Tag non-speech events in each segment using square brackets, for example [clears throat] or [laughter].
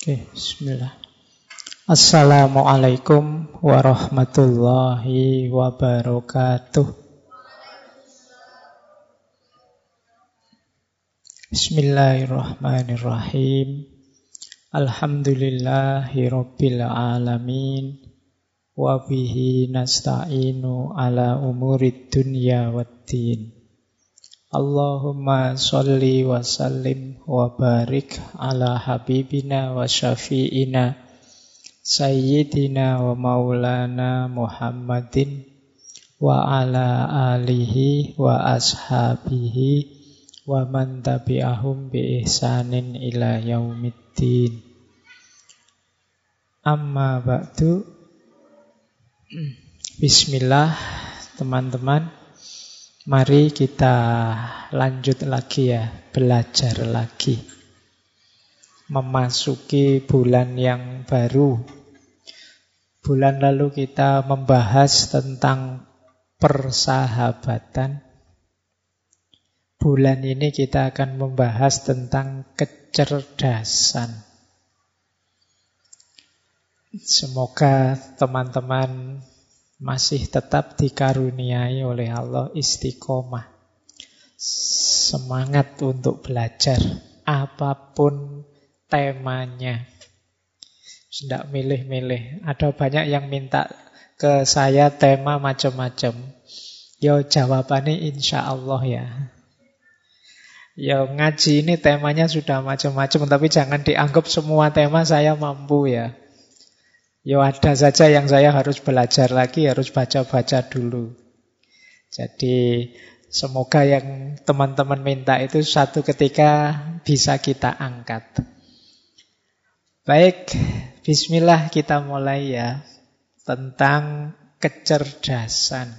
Oke, bismillah. Assalamualaikum warahmatullahi wabarakatuh. Bismillahirrahmanirrahim. Alhamdulillahi rabbil alamin. Wa bihi nasta'inu ala umurid dunya waddin. Allahumma salli wa sallim wa barik ala habibina wa syafi'ina Sayyidina wa maulana Muhammadin wa ala alihi wa ashabihi wa man tabi'ahum bi ihsanin ila yaumiddin. Amma ba'du. [clears throat] Bismillah teman-teman Mari kita lanjut lagi ya, belajar lagi. Memasuki bulan yang baru. Bulan lalu kita membahas tentang persahabatan. Bulan ini kita akan membahas tentang kecerdasan. Semoga teman-teman masih tetap dikaruniai oleh Allah istiqomah. Semangat untuk belajar apa pun temanya. Tidak milih-milih. Ada banyak yang minta ke saya tema macam-macam. Yo jawabannya insya Allah ya. Yo ngaji ini temanya sudah macam-macam, tapi jangan dianggap semua tema saya mampu ya. Ya ada saja yang saya harus belajar lagi, harus baca-baca dulu. Jadi semoga yang teman-teman minta itu satu ketika bisa kita angkat. Baik, bismillah kita mulai ya tentang kecerdasan.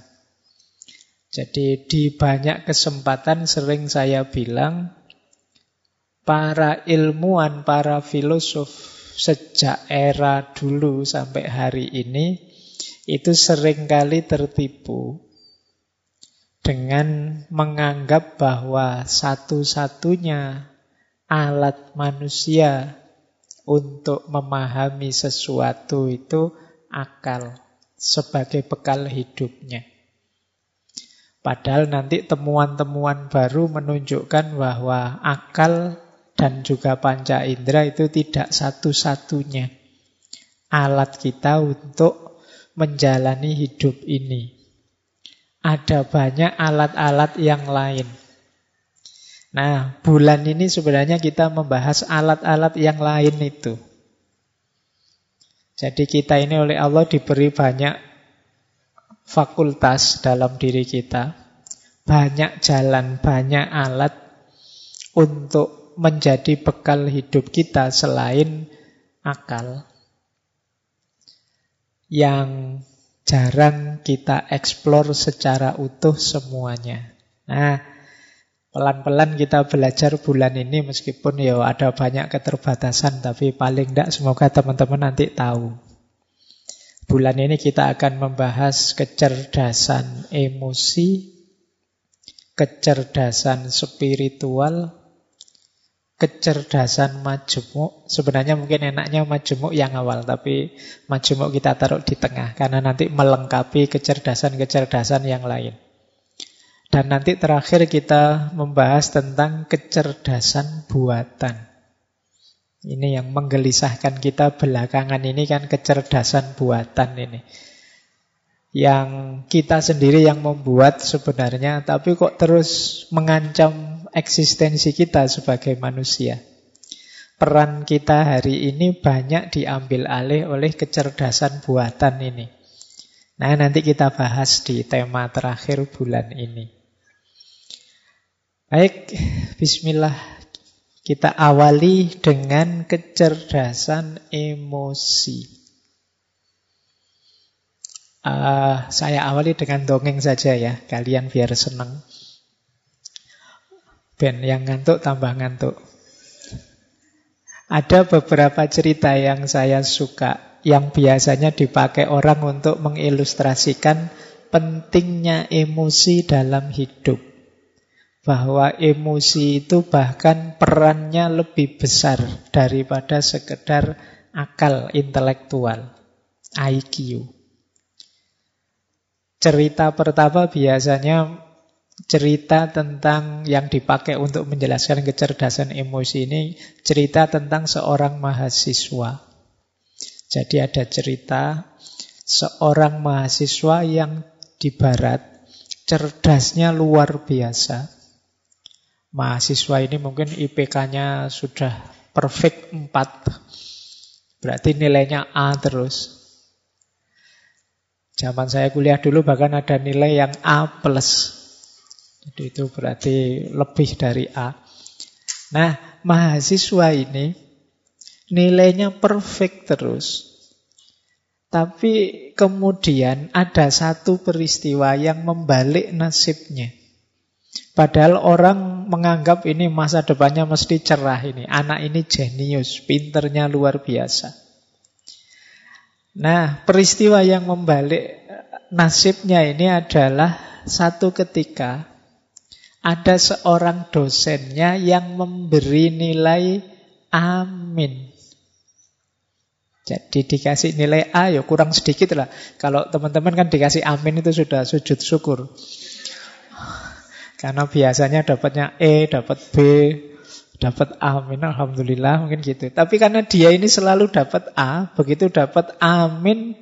Jadi di banyak kesempatan sering saya bilang para ilmuwan, para filosof sejak era dulu sampai hari ini itu sering kali tertipu dengan menganggap bahwa satu-satunya alat manusia untuk memahami sesuatu itu akal sebagai bekal hidupnya. Padahal nanti temuan-temuan baru menunjukkan bahwa akal dan juga panca indera itu tidak satu-satunya alat kita untuk menjalani hidup ini. Ada banyak alat-alat yang lain. Nah, bulan ini sebenarnya kita membahas alat-alat yang lain itu. Jadi kita ini oleh Allah diberi banyak fakultas dalam diri kita. Banyak jalan, banyak alat untuk menjadi bekal hidup kita selain akal yang jarang kita eksplor secara utuh semuanya. Nah, pelan-pelan kita belajar bulan ini meskipun ya ada banyak keterbatasan tapi paling tidak semoga teman-teman nanti tahu. Bulan ini kita akan membahas kecerdasan emosi, kecerdasan spiritual, kecerdasan majemuk. Sebenarnya mungkin enaknya majemuk yang awal, tapi majemuk kita taruh di tengah karena nanti melengkapi kecerdasan-kecerdasan yang lain. Dan nanti terakhir kita membahas tentang kecerdasan buatan. Ini yang menggelisahkan kita belakangan ini kan kecerdasan buatan ini. Yang kita sendiri yang membuat sebenarnya, tapi kok terus mengancam eksistensi kita sebagai manusia. Peran kita hari ini banyak diambil alih oleh kecerdasan buatan ini. Nah, nanti kita bahas di tema terakhir bulan ini. Baik, bismillah. Kita awali dengan kecerdasan emosi. Uh, saya awali dengan dongeng saja ya, kalian biar senang. Ben yang ngantuk tambah ngantuk. Ada beberapa cerita yang saya suka yang biasanya dipakai orang untuk mengilustrasikan pentingnya emosi dalam hidup. bahwa emosi itu bahkan perannya lebih besar daripada sekedar akal intelektual, IQ. Cerita pertama biasanya cerita tentang yang dipakai untuk menjelaskan kecerdasan emosi ini cerita tentang seorang mahasiswa. Jadi ada cerita seorang mahasiswa yang di barat cerdasnya luar biasa mahasiswa ini mungkin IPK-nya sudah perfect 4. Berarti nilainya A terus. Zaman saya kuliah dulu bahkan ada nilai yang A+. plus. Jadi itu berarti lebih dari A. Nah, mahasiswa ini nilainya perfect terus. Tapi kemudian ada satu peristiwa yang membalik nasibnya. Padahal orang menganggap ini masa depannya mesti cerah ini. Anak ini jenius, pinternya luar biasa. Nah, peristiwa yang membalik nasibnya ini adalah satu ketika ada seorang dosennya yang memberi nilai amin. Jadi dikasih nilai A ya kurang sedikit lah. Kalau teman-teman kan dikasih amin itu sudah sujud syukur. Karena biasanya dapatnya E, dapat B, dapat amin, alhamdulillah mungkin gitu. Tapi karena dia ini selalu dapat A, begitu dapat amin,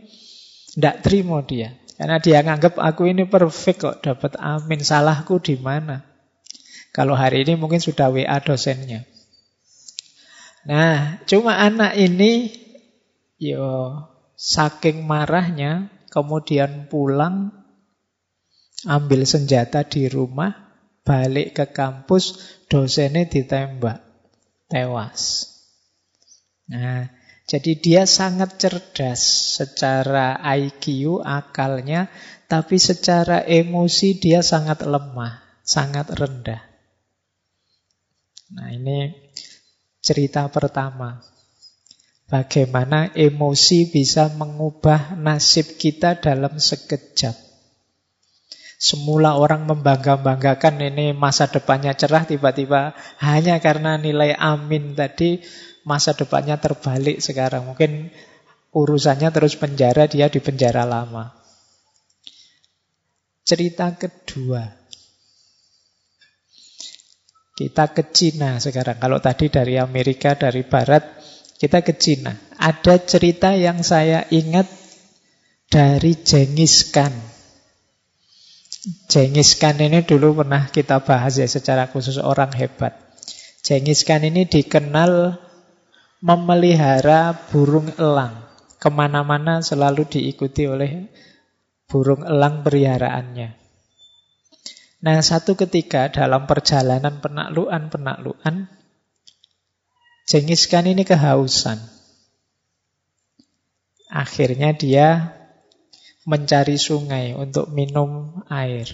tidak terima dia. Karena dia nganggap aku ini perfect kok dapat amin, salahku di mana? Kalau hari ini mungkin sudah WA dosennya. Nah, cuma anak ini yo saking marahnya kemudian pulang ambil senjata di rumah balik ke kampus, dosennya ditembak, tewas. Nah, jadi dia sangat cerdas secara IQ, akalnya, tapi secara emosi dia sangat lemah, sangat rendah. Nah, ini cerita pertama. Bagaimana emosi bisa mengubah nasib kita dalam sekejap. Semula orang membangga-banggakan ini masa depannya cerah, tiba-tiba hanya karena nilai amin tadi masa depannya terbalik sekarang. Mungkin urusannya terus penjara, dia di penjara lama. Cerita kedua. Kita ke Cina sekarang. Kalau tadi dari Amerika, dari Barat, kita ke Cina. Ada cerita yang saya ingat dari Jengis Khan. Jengis Khan ini dulu pernah kita bahas ya secara khusus orang hebat. Jengis Khan ini dikenal memelihara burung elang. Ke mana-mana selalu diikuti oleh burung elang peliharaannya. Nah satu ketika dalam perjalanan penaklukan-penaklukan, Jengis Khan ini kehausan. Akhirnya dia mencari sungai untuk minum air.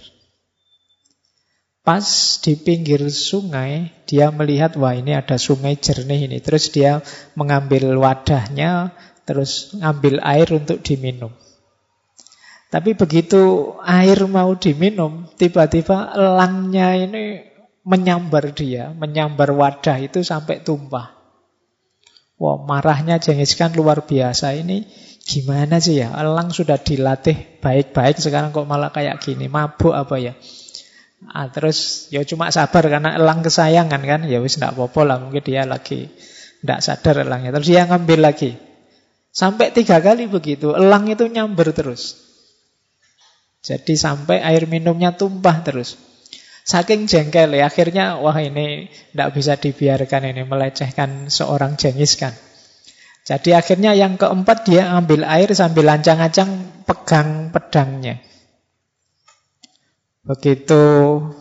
Pas di pinggir sungai, dia melihat, wah ini ada sungai jernih ini. Terus dia mengambil wadahnya, terus ngambil air untuk diminum. Tapi begitu air mau diminum, tiba-tiba elangnya ini menyambar dia, menyambar wadah itu sampai tumpah. Wah marahnya Jengis Khan luar biasa ini Gimana sih ya? Elang sudah dilatih baik-baik sekarang kok malah kayak gini. Mabuk apa ya? Ah, terus ya cuma sabar karena elang kesayangan kan. Ya wis tidak apa-apa lah. Mungkin dia lagi tidak sadar elangnya. Terus dia ngambil lagi. Sampai tiga kali begitu. Elang itu nyamber terus. Jadi sampai air minumnya tumpah terus. Saking jengkel ya, akhirnya wah ini tidak bisa dibiarkan ini melecehkan seorang jengis kan. Jadi akhirnya yang keempat dia ambil air sambil lancang-lancang pegang pedangnya. Begitu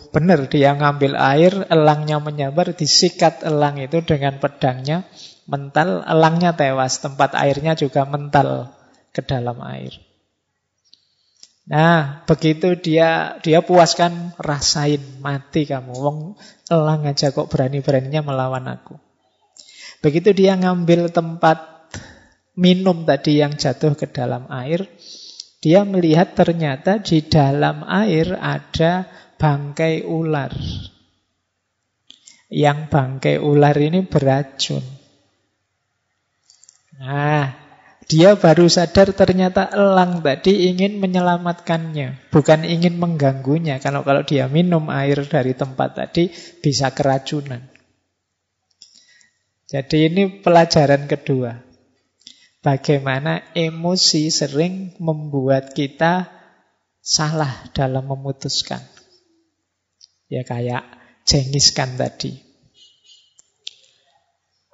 benar dia ngambil air, elangnya menyabar, disikat elang itu dengan pedangnya, mental, elangnya tewas, tempat airnya juga mental ke dalam air. Nah, begitu dia dia puaskan, rasain mati kamu. Wong elang aja kok berani-beraninya melawan aku. Begitu dia ngambil tempat minum tadi yang jatuh ke dalam air, dia melihat ternyata di dalam air ada bangkai ular. yang bangkai ular ini beracun. Nah, dia baru sadar ternyata elang tadi ingin menyelamatkannya, bukan ingin mengganggunya. Kalau kalau dia minum air dari tempat tadi bisa keracunan. Jadi ini pelajaran kedua. Bagaimana emosi sering membuat kita salah dalam memutuskan. Ya kayak jengiskan tadi.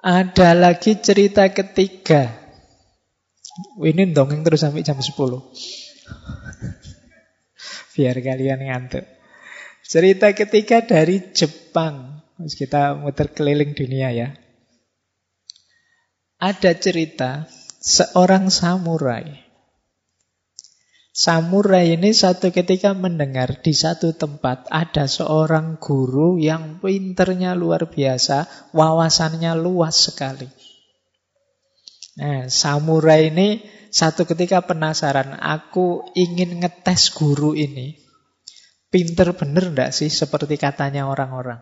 Ada lagi cerita ketiga. Ini dongeng terus sampai jam 10. Biar kalian ngantuk. Cerita ketiga dari Jepang. Kita muter keliling dunia ya. Ada cerita seorang samurai. Samurai ini satu ketika mendengar di satu tempat ada seorang guru yang pinternya luar biasa, wawasannya luas sekali. Nah, samurai ini satu ketika penasaran, aku ingin ngetes guru ini. Pinter bener enggak sih seperti katanya orang-orang?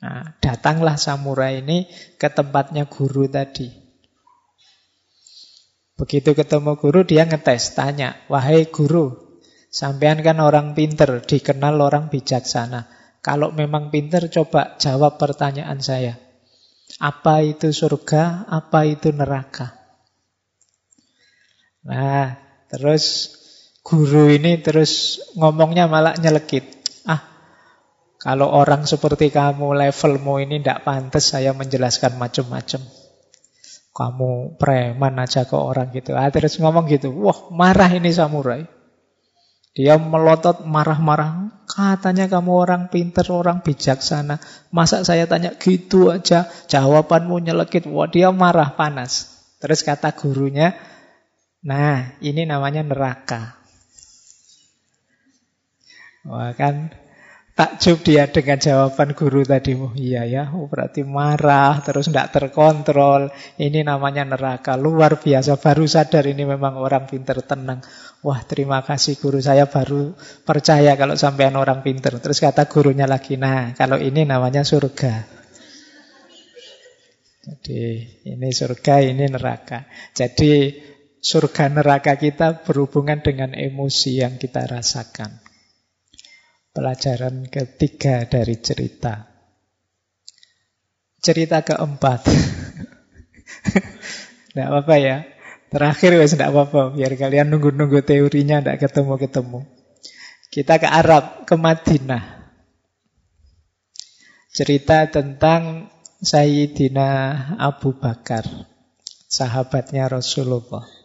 Nah, datanglah samurai ini ke tempatnya guru tadi. Begitu ketemu guru dia ngetes, tanya, wahai guru, sampean kan orang pinter, dikenal orang bijaksana. Kalau memang pinter, coba jawab pertanyaan saya. Apa itu surga, apa itu neraka? Nah, terus guru ini terus ngomongnya malah nyelekit. Ah, kalau orang seperti kamu, levelmu ini tidak pantas saya menjelaskan macam-macam kamu preman aja ke orang gitu. Ah, terus ngomong gitu, wah marah ini samurai. Dia melotot marah-marah. Katanya kamu orang pinter, orang bijaksana. Masa saya tanya gitu aja, jawabanmu nyelekit. Wah dia marah, panas. Terus kata gurunya, nah ini namanya neraka. Wah kan Takjub dia dengan jawaban guru tadi. Oh, iya ya, oh, berarti marah, terus tidak terkontrol. Ini namanya neraka, luar biasa. Baru sadar ini memang orang pinter tenang. Wah terima kasih guru, saya baru percaya kalau sampean orang pinter. Terus kata gurunya lagi, nah kalau ini namanya surga. Jadi ini surga, ini neraka. Jadi surga neraka kita berhubungan dengan emosi yang kita rasakan. Pelajaran ketiga dari cerita. Cerita keempat. [laughs] Tidak apa-apa ya. Terakhir wes tidak apa-apa. Biar kalian nunggu-nunggu teorinya tidak ketemu-ketemu. Kita ke Arab, ke Madinah. Cerita tentang Sayyidina Abu Bakar. Sahabatnya Rasulullah.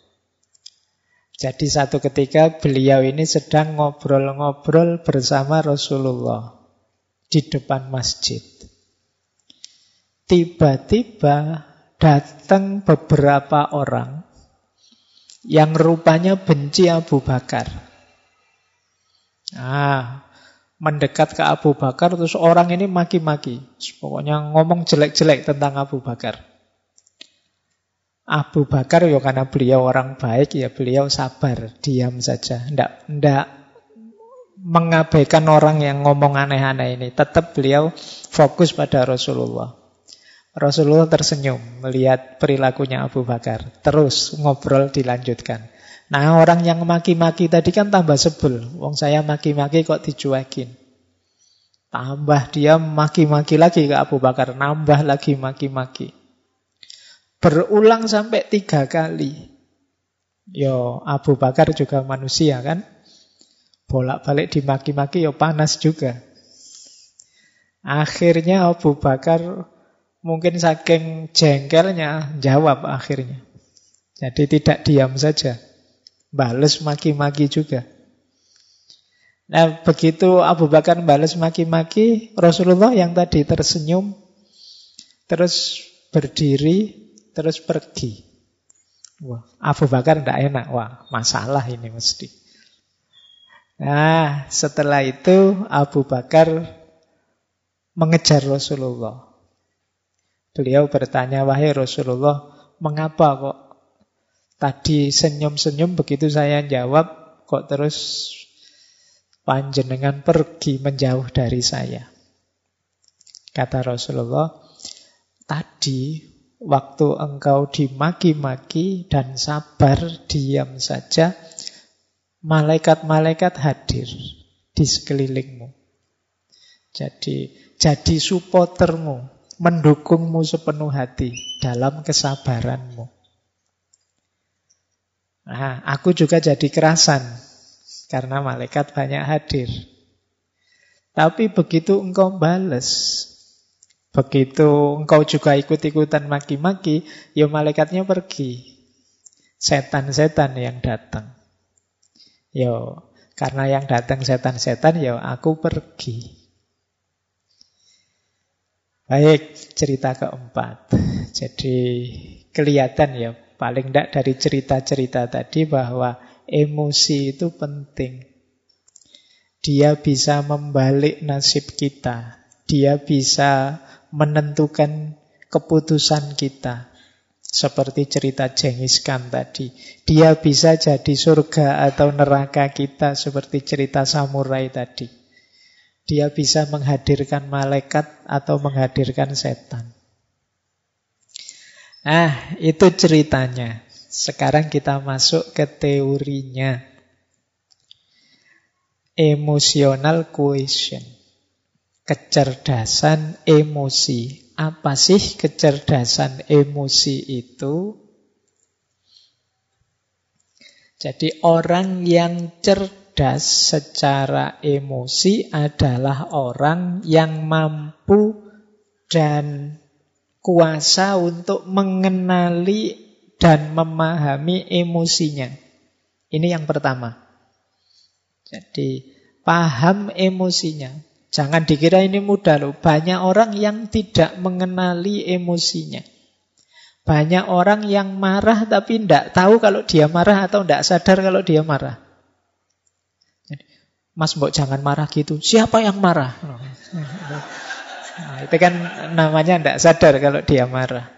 Jadi satu ketika beliau ini sedang ngobrol-ngobrol bersama Rasulullah di depan masjid. Tiba-tiba datang beberapa orang yang rupanya benci Abu Bakar. Ah, mendekat ke Abu Bakar terus orang ini maki-maki. Pokoknya ngomong jelek-jelek tentang Abu Bakar. Abu Bakar ya karena beliau orang baik ya beliau sabar, diam saja. Ndak ndak mengabaikan orang yang ngomong aneh-aneh ini. Tetap beliau fokus pada Rasulullah. Rasulullah tersenyum melihat perilakunya Abu Bakar. Terus ngobrol dilanjutkan. Nah orang yang maki-maki tadi kan tambah sebel. Wong saya maki-maki kok dicuekin. Tambah dia maki-maki lagi ke Abu Bakar. Nambah lagi maki-maki. Berulang sampai tiga kali. Yo, Abu Bakar juga manusia kan? Bolak-balik dimaki-maki yo panas juga. Akhirnya Abu Bakar mungkin saking jengkelnya jawab akhirnya. Jadi tidak diam saja. Balas maki-maki juga. Nah begitu Abu Bakar balas maki-maki, Rasulullah yang tadi tersenyum, terus berdiri, terus pergi. Wah, Abu Bakar tidak enak. Wah, masalah ini mesti. Nah, setelah itu Abu Bakar mengejar Rasulullah. Beliau bertanya, wahai Rasulullah, mengapa kok tadi senyum-senyum begitu saya jawab, kok terus panjenengan pergi menjauh dari saya? Kata Rasulullah, tadi waktu engkau dimaki-maki dan sabar diam saja, malaikat-malaikat hadir di sekelilingmu. Jadi jadi supportermu, mendukungmu sepenuh hati dalam kesabaranmu. Nah, aku juga jadi kerasan karena malaikat banyak hadir. Tapi begitu engkau bales, begitu engkau juga ikut-ikutan maki-maki, ya malaikatnya pergi. Setan-setan yang datang. Yo, karena yang datang setan-setan, ya aku pergi. Baik, cerita keempat. Jadi kelihatan ya, paling tidak dari cerita-cerita tadi bahwa emosi itu penting. Dia bisa membalik nasib kita. Dia bisa menentukan keputusan kita. Seperti cerita Jengis Khan tadi. Dia bisa jadi surga atau neraka kita seperti cerita samurai tadi. Dia bisa menghadirkan malaikat atau menghadirkan setan. Nah, itu ceritanya. Sekarang kita masuk ke teorinya emotional quotient. Kecerdasan emosi. Apa sih kecerdasan emosi itu? Jadi orang yang cerdas secara emosi adalah orang yang mampu dan kuasa untuk mengenali dan memahami emosinya. Ini yang pertama. Jadi paham emosinya. Jangan dikira ini mudah loh. Banyak orang yang tidak mengenali emosinya. Banyak orang yang marah tapi tidak tahu kalau dia marah atau tidak sadar kalau dia marah. Mas Mbok jangan marah gitu. Siapa yang marah? Nah, itu kan namanya tidak sadar kalau dia marah.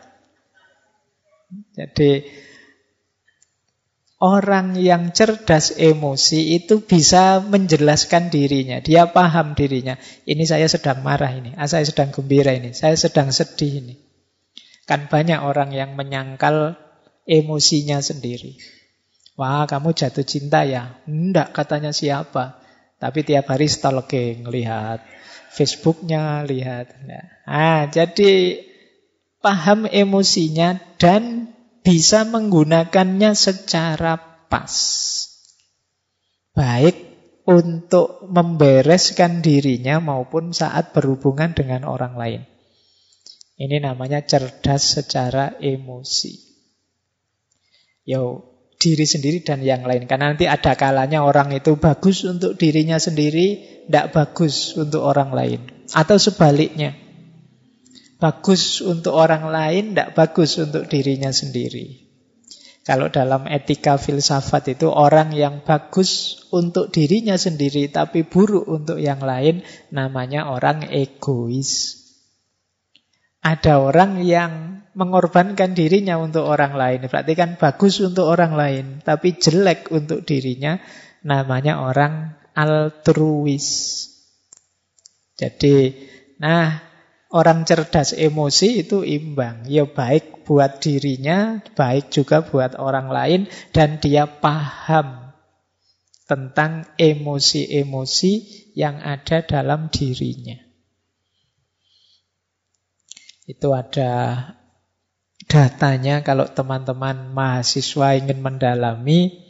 Jadi Orang yang cerdas emosi itu bisa menjelaskan dirinya. Dia paham dirinya. Ini saya sedang marah ini. Ah, saya sedang gembira ini. Saya sedang sedih ini. Kan banyak orang yang menyangkal emosinya sendiri. Wah, kamu jatuh cinta ya? Enggak, katanya siapa. Tapi tiap hari stalking, lihat Facebooknya, lihat. Ah, jadi paham emosinya dan bisa menggunakannya secara pas. Baik untuk membereskan dirinya maupun saat berhubungan dengan orang lain. Ini namanya cerdas secara emosi. Yo, diri sendiri dan yang lain. Karena nanti ada kalanya orang itu bagus untuk dirinya sendiri, tidak bagus untuk orang lain. Atau sebaliknya bagus untuk orang lain, tidak bagus untuk dirinya sendiri. Kalau dalam etika filsafat itu orang yang bagus untuk dirinya sendiri tapi buruk untuk yang lain namanya orang egois. Ada orang yang mengorbankan dirinya untuk orang lain. Berarti kan bagus untuk orang lain tapi jelek untuk dirinya namanya orang altruis. Jadi, nah Orang cerdas emosi itu imbang. Ya baik buat dirinya, baik juga buat orang lain. Dan dia paham tentang emosi-emosi yang ada dalam dirinya. Itu ada datanya kalau teman-teman mahasiswa ingin mendalami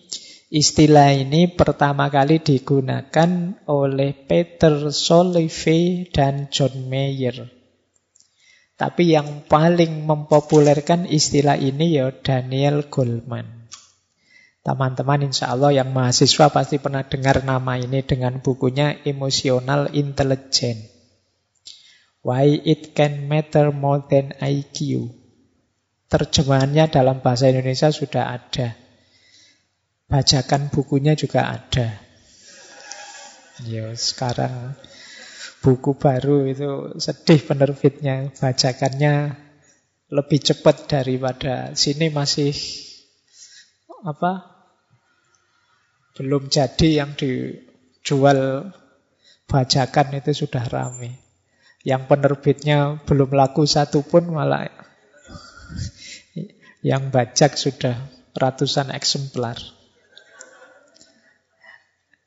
Istilah ini pertama kali digunakan oleh Peter Solive dan John Mayer. Tapi yang paling mempopulerkan istilah ini ya Daniel Goleman. Teman-teman insya Allah yang mahasiswa pasti pernah dengar nama ini dengan bukunya Emotional Intelligence. Why it can matter more than IQ. Terjemahannya dalam bahasa Indonesia sudah ada. Bajakan bukunya juga ada. Ya, sekarang buku baru itu sedih penerbitnya, bajakannya lebih cepat daripada sini masih apa? Belum jadi yang dijual bajakan itu sudah rame. Yang penerbitnya belum laku satu pun malah yang bajak sudah ratusan eksemplar.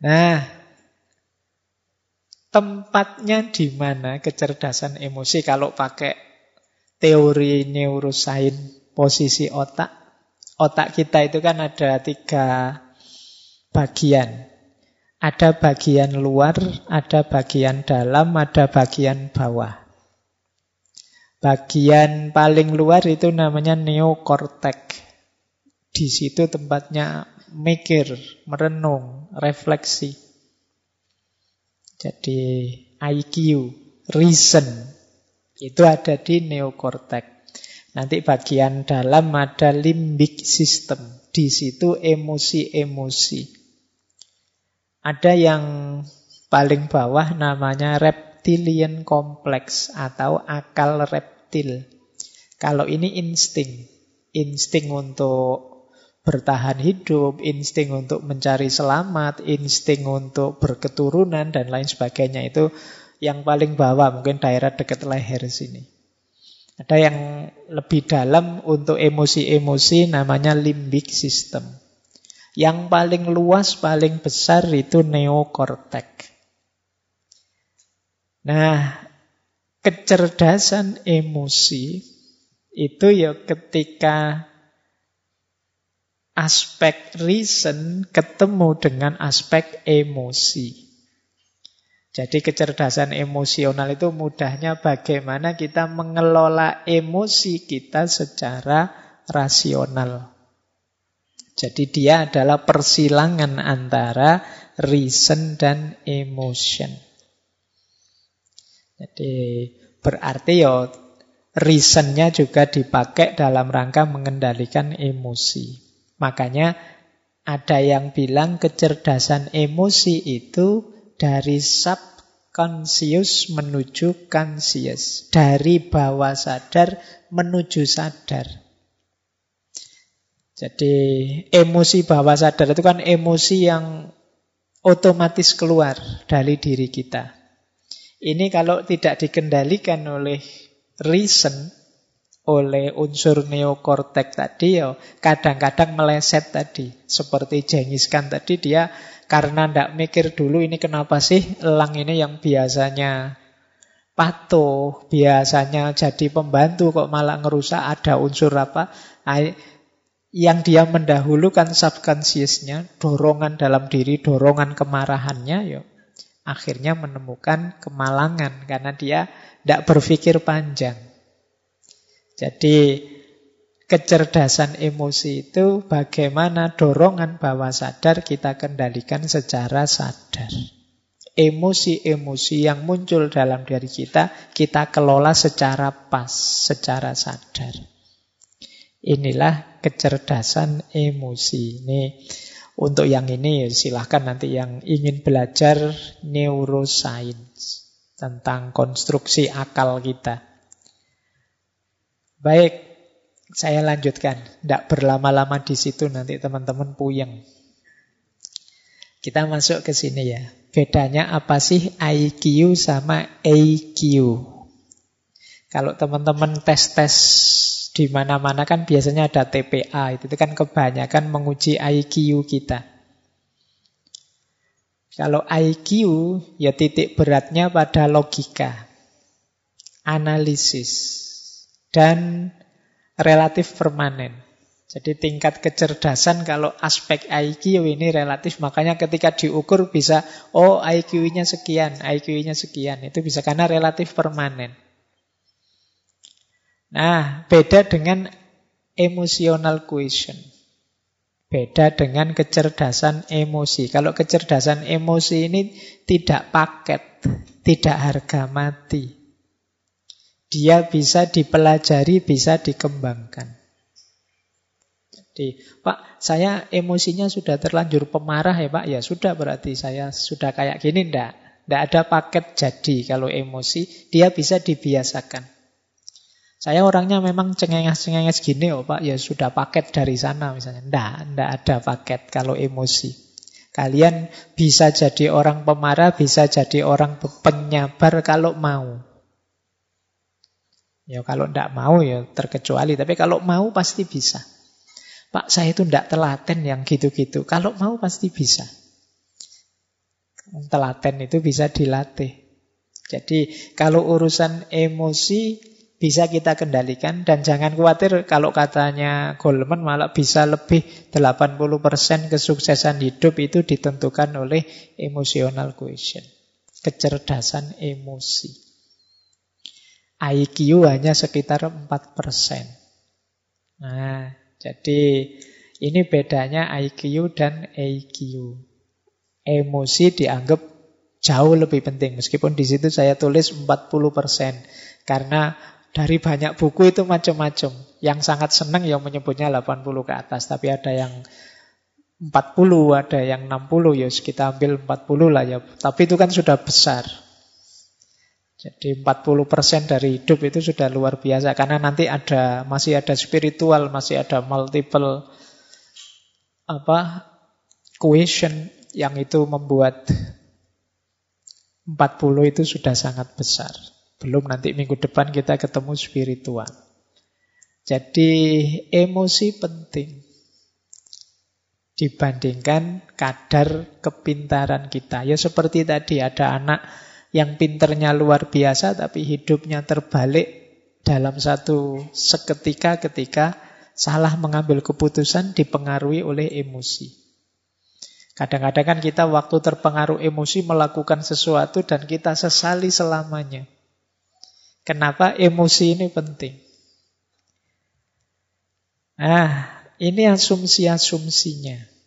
Nah, tempatnya di mana kecerdasan emosi kalau pakai teori neuroscience posisi otak. Otak kita itu kan ada tiga bagian. Ada bagian luar, ada bagian dalam, ada bagian bawah. Bagian paling luar itu namanya neokortek. Di situ tempatnya mikir, merenung, refleksi. Jadi IQ, reason, itu ada di neokortek. Nanti bagian dalam ada limbic system. Di situ emosi-emosi. Ada yang paling bawah namanya reptilian complex atau akal reptil. Kalau ini insting, insting untuk bertahan hidup, insting untuk mencari selamat, insting untuk berketurunan dan lain sebagainya itu yang paling bawah mungkin daerah dekat leher sini. Ada yang lebih dalam untuk emosi-emosi namanya limbic system. Yang paling luas, paling besar itu neokortek. Nah, kecerdasan emosi itu ya ketika aspek reason ketemu dengan aspek emosi. Jadi kecerdasan emosional itu mudahnya bagaimana kita mengelola emosi kita secara rasional. Jadi dia adalah persilangan antara reason dan emotion. Jadi berarti ya reasonnya juga dipakai dalam rangka mengendalikan emosi. Makanya ada yang bilang kecerdasan emosi itu dari subconscious menuju conscious. Dari bawah sadar menuju sadar. Jadi emosi bawah sadar itu kan emosi yang otomatis keluar dari diri kita. Ini kalau tidak dikendalikan oleh reason, oleh unsur neokortek tadi ya kadang-kadang meleset tadi. Seperti jengiskan tadi dia karena tidak mikir dulu ini kenapa sih elang ini yang biasanya patuh, biasanya jadi pembantu kok malah ngerusak ada unsur apa yang dia mendahulukan subconsciousnya, dorongan dalam diri, dorongan kemarahannya, yuk, akhirnya menemukan kemalangan karena dia tidak berpikir panjang. Jadi kecerdasan emosi itu bagaimana dorongan bawah sadar kita kendalikan secara sadar. Emosi-emosi yang muncul dalam diri kita, kita kelola secara pas, secara sadar. Inilah kecerdasan emosi. Ini untuk yang ini silahkan nanti yang ingin belajar neuroscience tentang konstruksi akal kita. Baik, saya lanjutkan. Tidak berlama-lama di situ nanti teman-teman puyeng. Kita masuk ke sini ya. Bedanya apa sih IQ sama AQ? Kalau teman-teman tes-tes di mana-mana kan biasanya ada TPA, itu kan kebanyakan menguji IQ kita. Kalau IQ ya titik beratnya pada logika, analisis, dan relatif permanen. Jadi tingkat kecerdasan kalau aspek IQ ini relatif, makanya ketika diukur bisa, oh IQ-nya sekian, IQ-nya sekian. Itu bisa karena relatif permanen. Nah, beda dengan emotional question. Beda dengan kecerdasan emosi. Kalau kecerdasan emosi ini tidak paket, tidak harga mati. Dia bisa dipelajari, bisa dikembangkan. Jadi, Pak, saya emosinya sudah terlanjur pemarah ya Pak. Ya sudah berarti saya sudah kayak gini. Tidak. Tidak ada paket jadi kalau emosi. Dia bisa dibiasakan. Saya orangnya memang cengenges-cengenges gini oh Pak, ya sudah paket dari sana misalnya. Tidak, tidak ada paket kalau emosi. Kalian bisa jadi orang pemarah, bisa jadi orang penyabar kalau mau. Ya kalau tidak mau ya terkecuali. Tapi kalau mau pasti bisa. Pak saya itu tidak telaten yang gitu-gitu. Kalau mau pasti bisa. Telaten itu bisa dilatih. Jadi kalau urusan emosi bisa kita kendalikan dan jangan khawatir kalau katanya Goldman malah bisa lebih 80% kesuksesan hidup itu ditentukan oleh emotional quotient. Kecerdasan emosi. IQ hanya sekitar 4%. Nah, jadi ini bedanya IQ dan EQ. Emosi dianggap jauh lebih penting. Meskipun di situ saya tulis 40%. Karena dari banyak buku itu macam-macam. Yang sangat senang yang menyebutnya 80 ke atas. Tapi ada yang 40, ada yang 60. Ya kita ambil 40 lah ya. Tapi itu kan sudah besar. Jadi 40% dari hidup itu sudah luar biasa karena nanti ada masih ada spiritual, masih ada multiple apa question yang itu membuat 40 itu sudah sangat besar. Belum nanti minggu depan kita ketemu spiritual. Jadi emosi penting dibandingkan kadar kepintaran kita. Ya seperti tadi ada anak yang pinternya luar biasa tapi hidupnya terbalik dalam satu seketika ketika salah mengambil keputusan dipengaruhi oleh emosi. Kadang-kadang kan kita waktu terpengaruh emosi melakukan sesuatu dan kita sesali selamanya. Kenapa emosi ini penting? Nah, ini asumsi-asumsinya.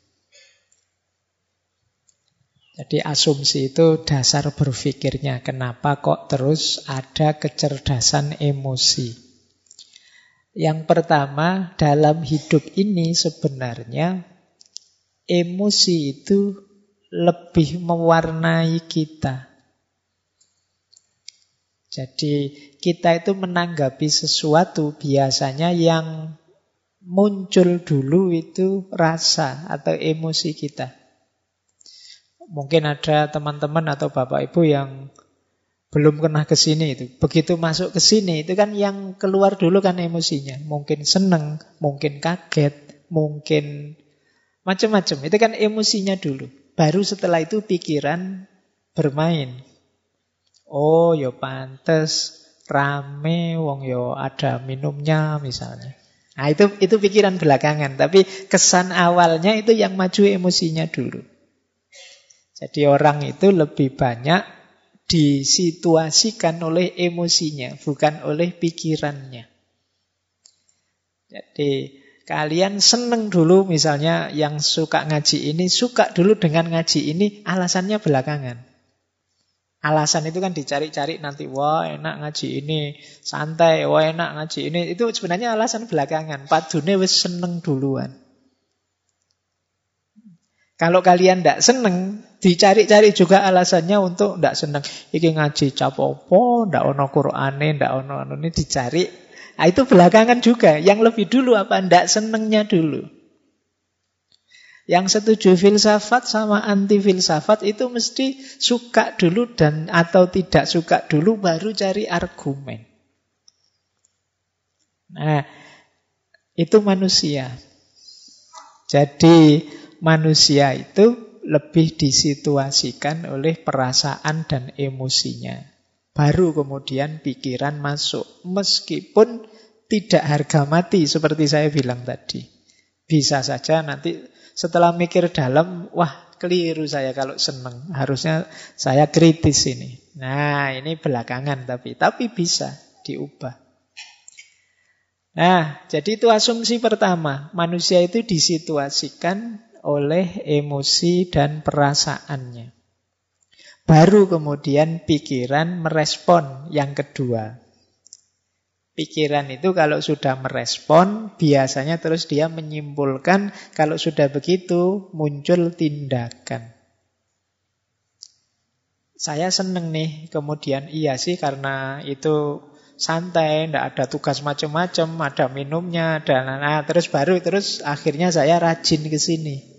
Jadi asumsi itu dasar berpikirnya. Kenapa kok terus ada kecerdasan emosi? Yang pertama, dalam hidup ini sebenarnya emosi itu lebih mewarnai kita. Jadi kita itu menanggapi sesuatu biasanya yang muncul dulu itu rasa atau emosi kita. Mungkin ada teman-teman atau bapak ibu yang belum pernah ke sini itu. Begitu masuk ke sini itu kan yang keluar dulu kan emosinya. Mungkin seneng, mungkin kaget, mungkin macam-macam. Itu kan emosinya dulu. Baru setelah itu pikiran bermain. Oh, yo ya pantes rame wong yo ya ada minumnya misalnya. Nah, itu itu pikiran belakangan, tapi kesan awalnya itu yang maju emosinya dulu. Jadi orang itu lebih banyak disituasikan oleh emosinya, bukan oleh pikirannya. Jadi kalian seneng dulu misalnya yang suka ngaji ini, suka dulu dengan ngaji ini, alasannya belakangan. Alasan itu kan dicari-cari nanti, wah enak ngaji ini, santai, wah enak ngaji ini. Itu sebenarnya alasan belakangan. Padune wis seneng duluan. Kalau kalian tidak seneng, dicari-cari juga alasannya untuk tidak seneng. Iki ngaji capopo, tidak ono Qur'ane, tidak ono ono ini dicari. Nah, itu belakangan juga. Yang lebih dulu apa? Tidak senengnya dulu. Yang setuju filsafat sama anti filsafat itu mesti suka dulu dan atau tidak suka dulu baru cari argumen. Nah, itu manusia. Jadi manusia itu lebih disituasikan oleh perasaan dan emosinya. Baru kemudian pikiran masuk. Meskipun tidak harga mati seperti saya bilang tadi. Bisa saja nanti setelah mikir dalam, wah keliru saya kalau seneng. Harusnya saya kritis ini. Nah ini belakangan tapi. Tapi bisa diubah. Nah, jadi itu asumsi pertama. Manusia itu disituasikan oleh emosi dan perasaannya. Baru kemudian pikiran merespon yang kedua. Pikiran itu kalau sudah merespon, biasanya terus dia menyimpulkan kalau sudah begitu muncul tindakan. Saya seneng nih, kemudian iya sih karena itu santai, tidak ada tugas macam-macam, ada minumnya, ada nah, terus baru terus akhirnya saya rajin ke sini.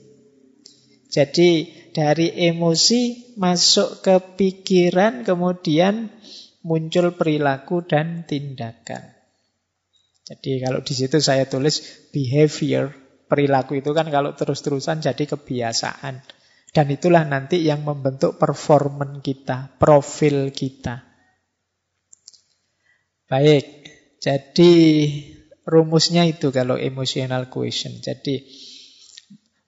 Jadi dari emosi masuk ke pikiran kemudian muncul perilaku dan tindakan. Jadi kalau di situ saya tulis behavior, perilaku itu kan kalau terus-terusan jadi kebiasaan. Dan itulah nanti yang membentuk performan kita, profil kita. Baik, jadi rumusnya itu kalau emotional question. Jadi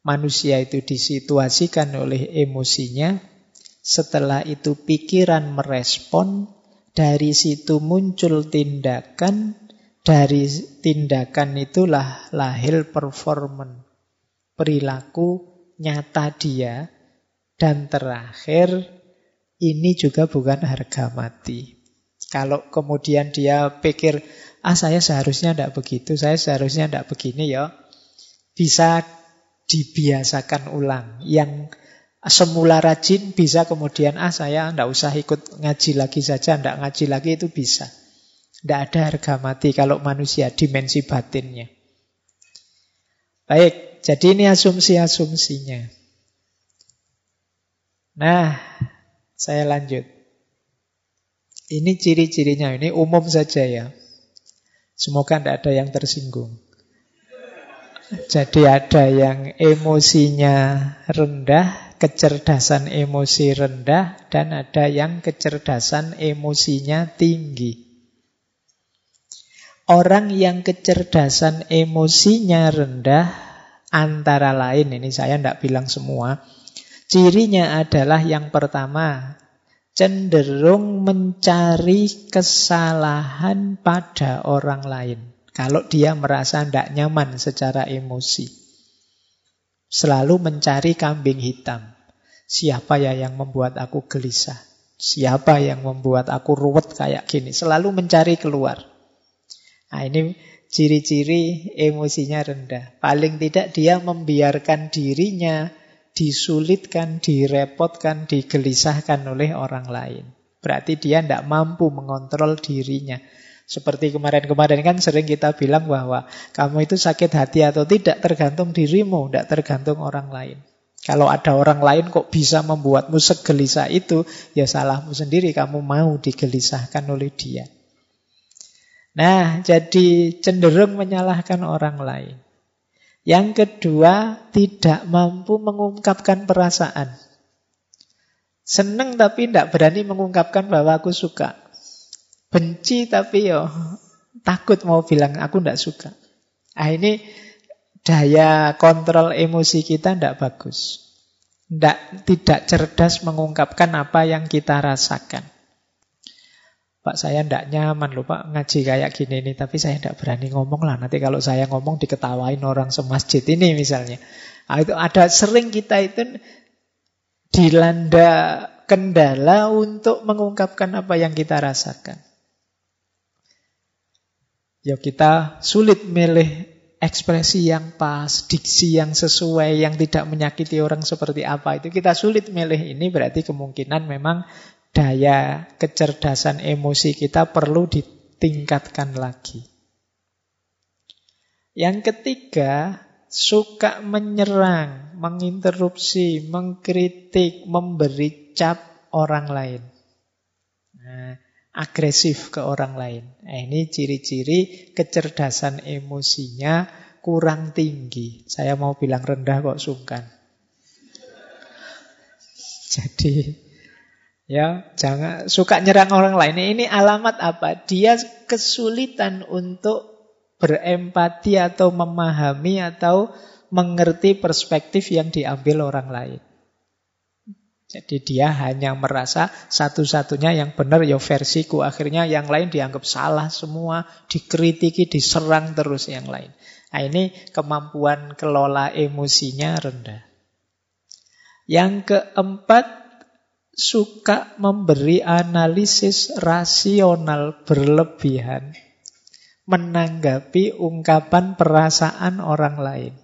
manusia itu disituasikan oleh emosinya, setelah itu pikiran merespon, dari situ muncul tindakan, dari tindakan itulah lahir performan, perilaku nyata dia, dan terakhir ini juga bukan harga mati. Kalau kemudian dia pikir, ah saya seharusnya tidak begitu, saya seharusnya tidak begini ya, bisa dibiasakan ulang. Yang semula rajin bisa kemudian, ah saya tidak usah ikut ngaji lagi saja, tidak ngaji lagi itu bisa. Tidak ada harga mati kalau manusia, dimensi batinnya. Baik, jadi ini asumsi-asumsinya. Nah, saya lanjut. Ini ciri-cirinya, ini umum saja ya. Semoga tidak ada yang tersinggung. Jadi ada yang emosinya rendah, kecerdasan emosi rendah, dan ada yang kecerdasan emosinya tinggi. Orang yang kecerdasan emosinya rendah, antara lain, ini saya tidak bilang semua, cirinya adalah yang pertama, cenderung mencari kesalahan pada orang lain. Kalau dia merasa tidak nyaman secara emosi. Selalu mencari kambing hitam. Siapa ya yang membuat aku gelisah? Siapa yang membuat aku ruwet kayak gini? Selalu mencari keluar. Nah ini ciri-ciri emosinya rendah. Paling tidak dia membiarkan dirinya disulitkan, direpotkan, digelisahkan oleh orang lain. Berarti dia tidak mampu mengontrol dirinya. Seperti kemarin-kemarin kan sering kita bilang bahwa kamu itu sakit hati atau tidak tergantung dirimu, tidak tergantung orang lain. Kalau ada orang lain kok bisa membuatmu segelisah itu, ya salahmu sendiri, kamu mau digelisahkan oleh dia. Nah, jadi cenderung menyalahkan orang lain. Yang kedua, tidak mampu mengungkapkan perasaan. Seneng tapi tidak berani mengungkapkan bahwa aku suka. Benci tapi yo takut mau bilang aku tidak suka. Ah ini daya kontrol emosi kita tidak bagus. Tidak, tidak cerdas mengungkapkan apa yang kita rasakan. Pak saya tidak nyaman loh Pak ngaji kayak gini nih Tapi saya tidak berani ngomong lah Nanti kalau saya ngomong diketawain orang semasjid ini misalnya nah, itu Ada sering kita itu dilanda kendala untuk mengungkapkan apa yang kita rasakan Ya kita sulit milih ekspresi yang pas, diksi yang sesuai, yang tidak menyakiti orang seperti apa itu kita sulit milih ini berarti kemungkinan memang daya kecerdasan emosi kita perlu ditingkatkan lagi. Yang ketiga, suka menyerang, menginterupsi, mengkritik, memberi cap orang lain. Nah, agresif ke orang lain. Nah, ini ciri-ciri kecerdasan emosinya kurang tinggi. Saya mau bilang rendah kok sungkan. Jadi Ya, jangan suka nyerang orang lain. Ini alamat apa? Dia kesulitan untuk berempati atau memahami atau mengerti perspektif yang diambil orang lain. Jadi dia hanya merasa satu-satunya yang benar ya versiku. Akhirnya yang lain dianggap salah semua, dikritiki, diserang terus yang lain. Nah ini kemampuan kelola emosinya rendah. Yang keempat, suka memberi analisis rasional berlebihan menanggapi ungkapan perasaan orang lain.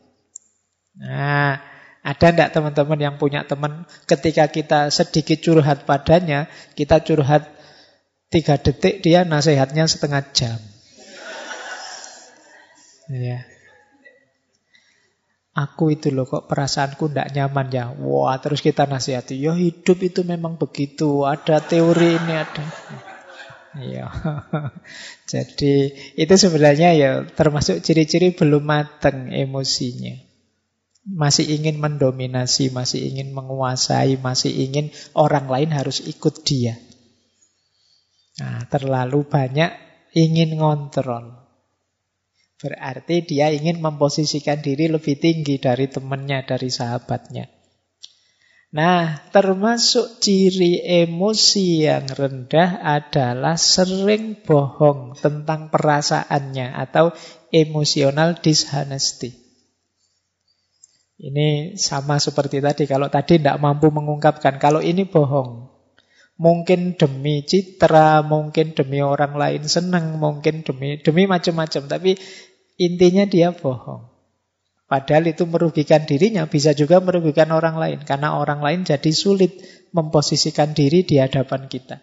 Nah, ada enggak teman-teman yang punya teman ketika kita sedikit curhat padanya, kita curhat tiga detik, dia nasihatnya setengah jam. Ya. Aku itu loh kok perasaanku tidak nyaman ya. Wah terus kita nasihati. Ya hidup itu memang begitu. Ada teori ini ada. Iya. [laughs] Jadi itu sebenarnya ya termasuk ciri-ciri belum mateng emosinya. Masih ingin mendominasi, masih ingin menguasai, masih ingin orang lain harus ikut dia. Nah, terlalu banyak ingin ngontrol. Berarti dia ingin memposisikan diri lebih tinggi dari temannya, dari sahabatnya. Nah, termasuk ciri emosi yang rendah adalah sering bohong tentang perasaannya atau emosional dishonesty. Ini sama seperti tadi. Kalau tadi tidak mampu mengungkapkan, kalau ini bohong. Mungkin demi citra, mungkin demi orang lain senang, mungkin demi demi macam-macam. Tapi intinya dia bohong. Padahal itu merugikan dirinya, bisa juga merugikan orang lain. Karena orang lain jadi sulit memposisikan diri di hadapan kita.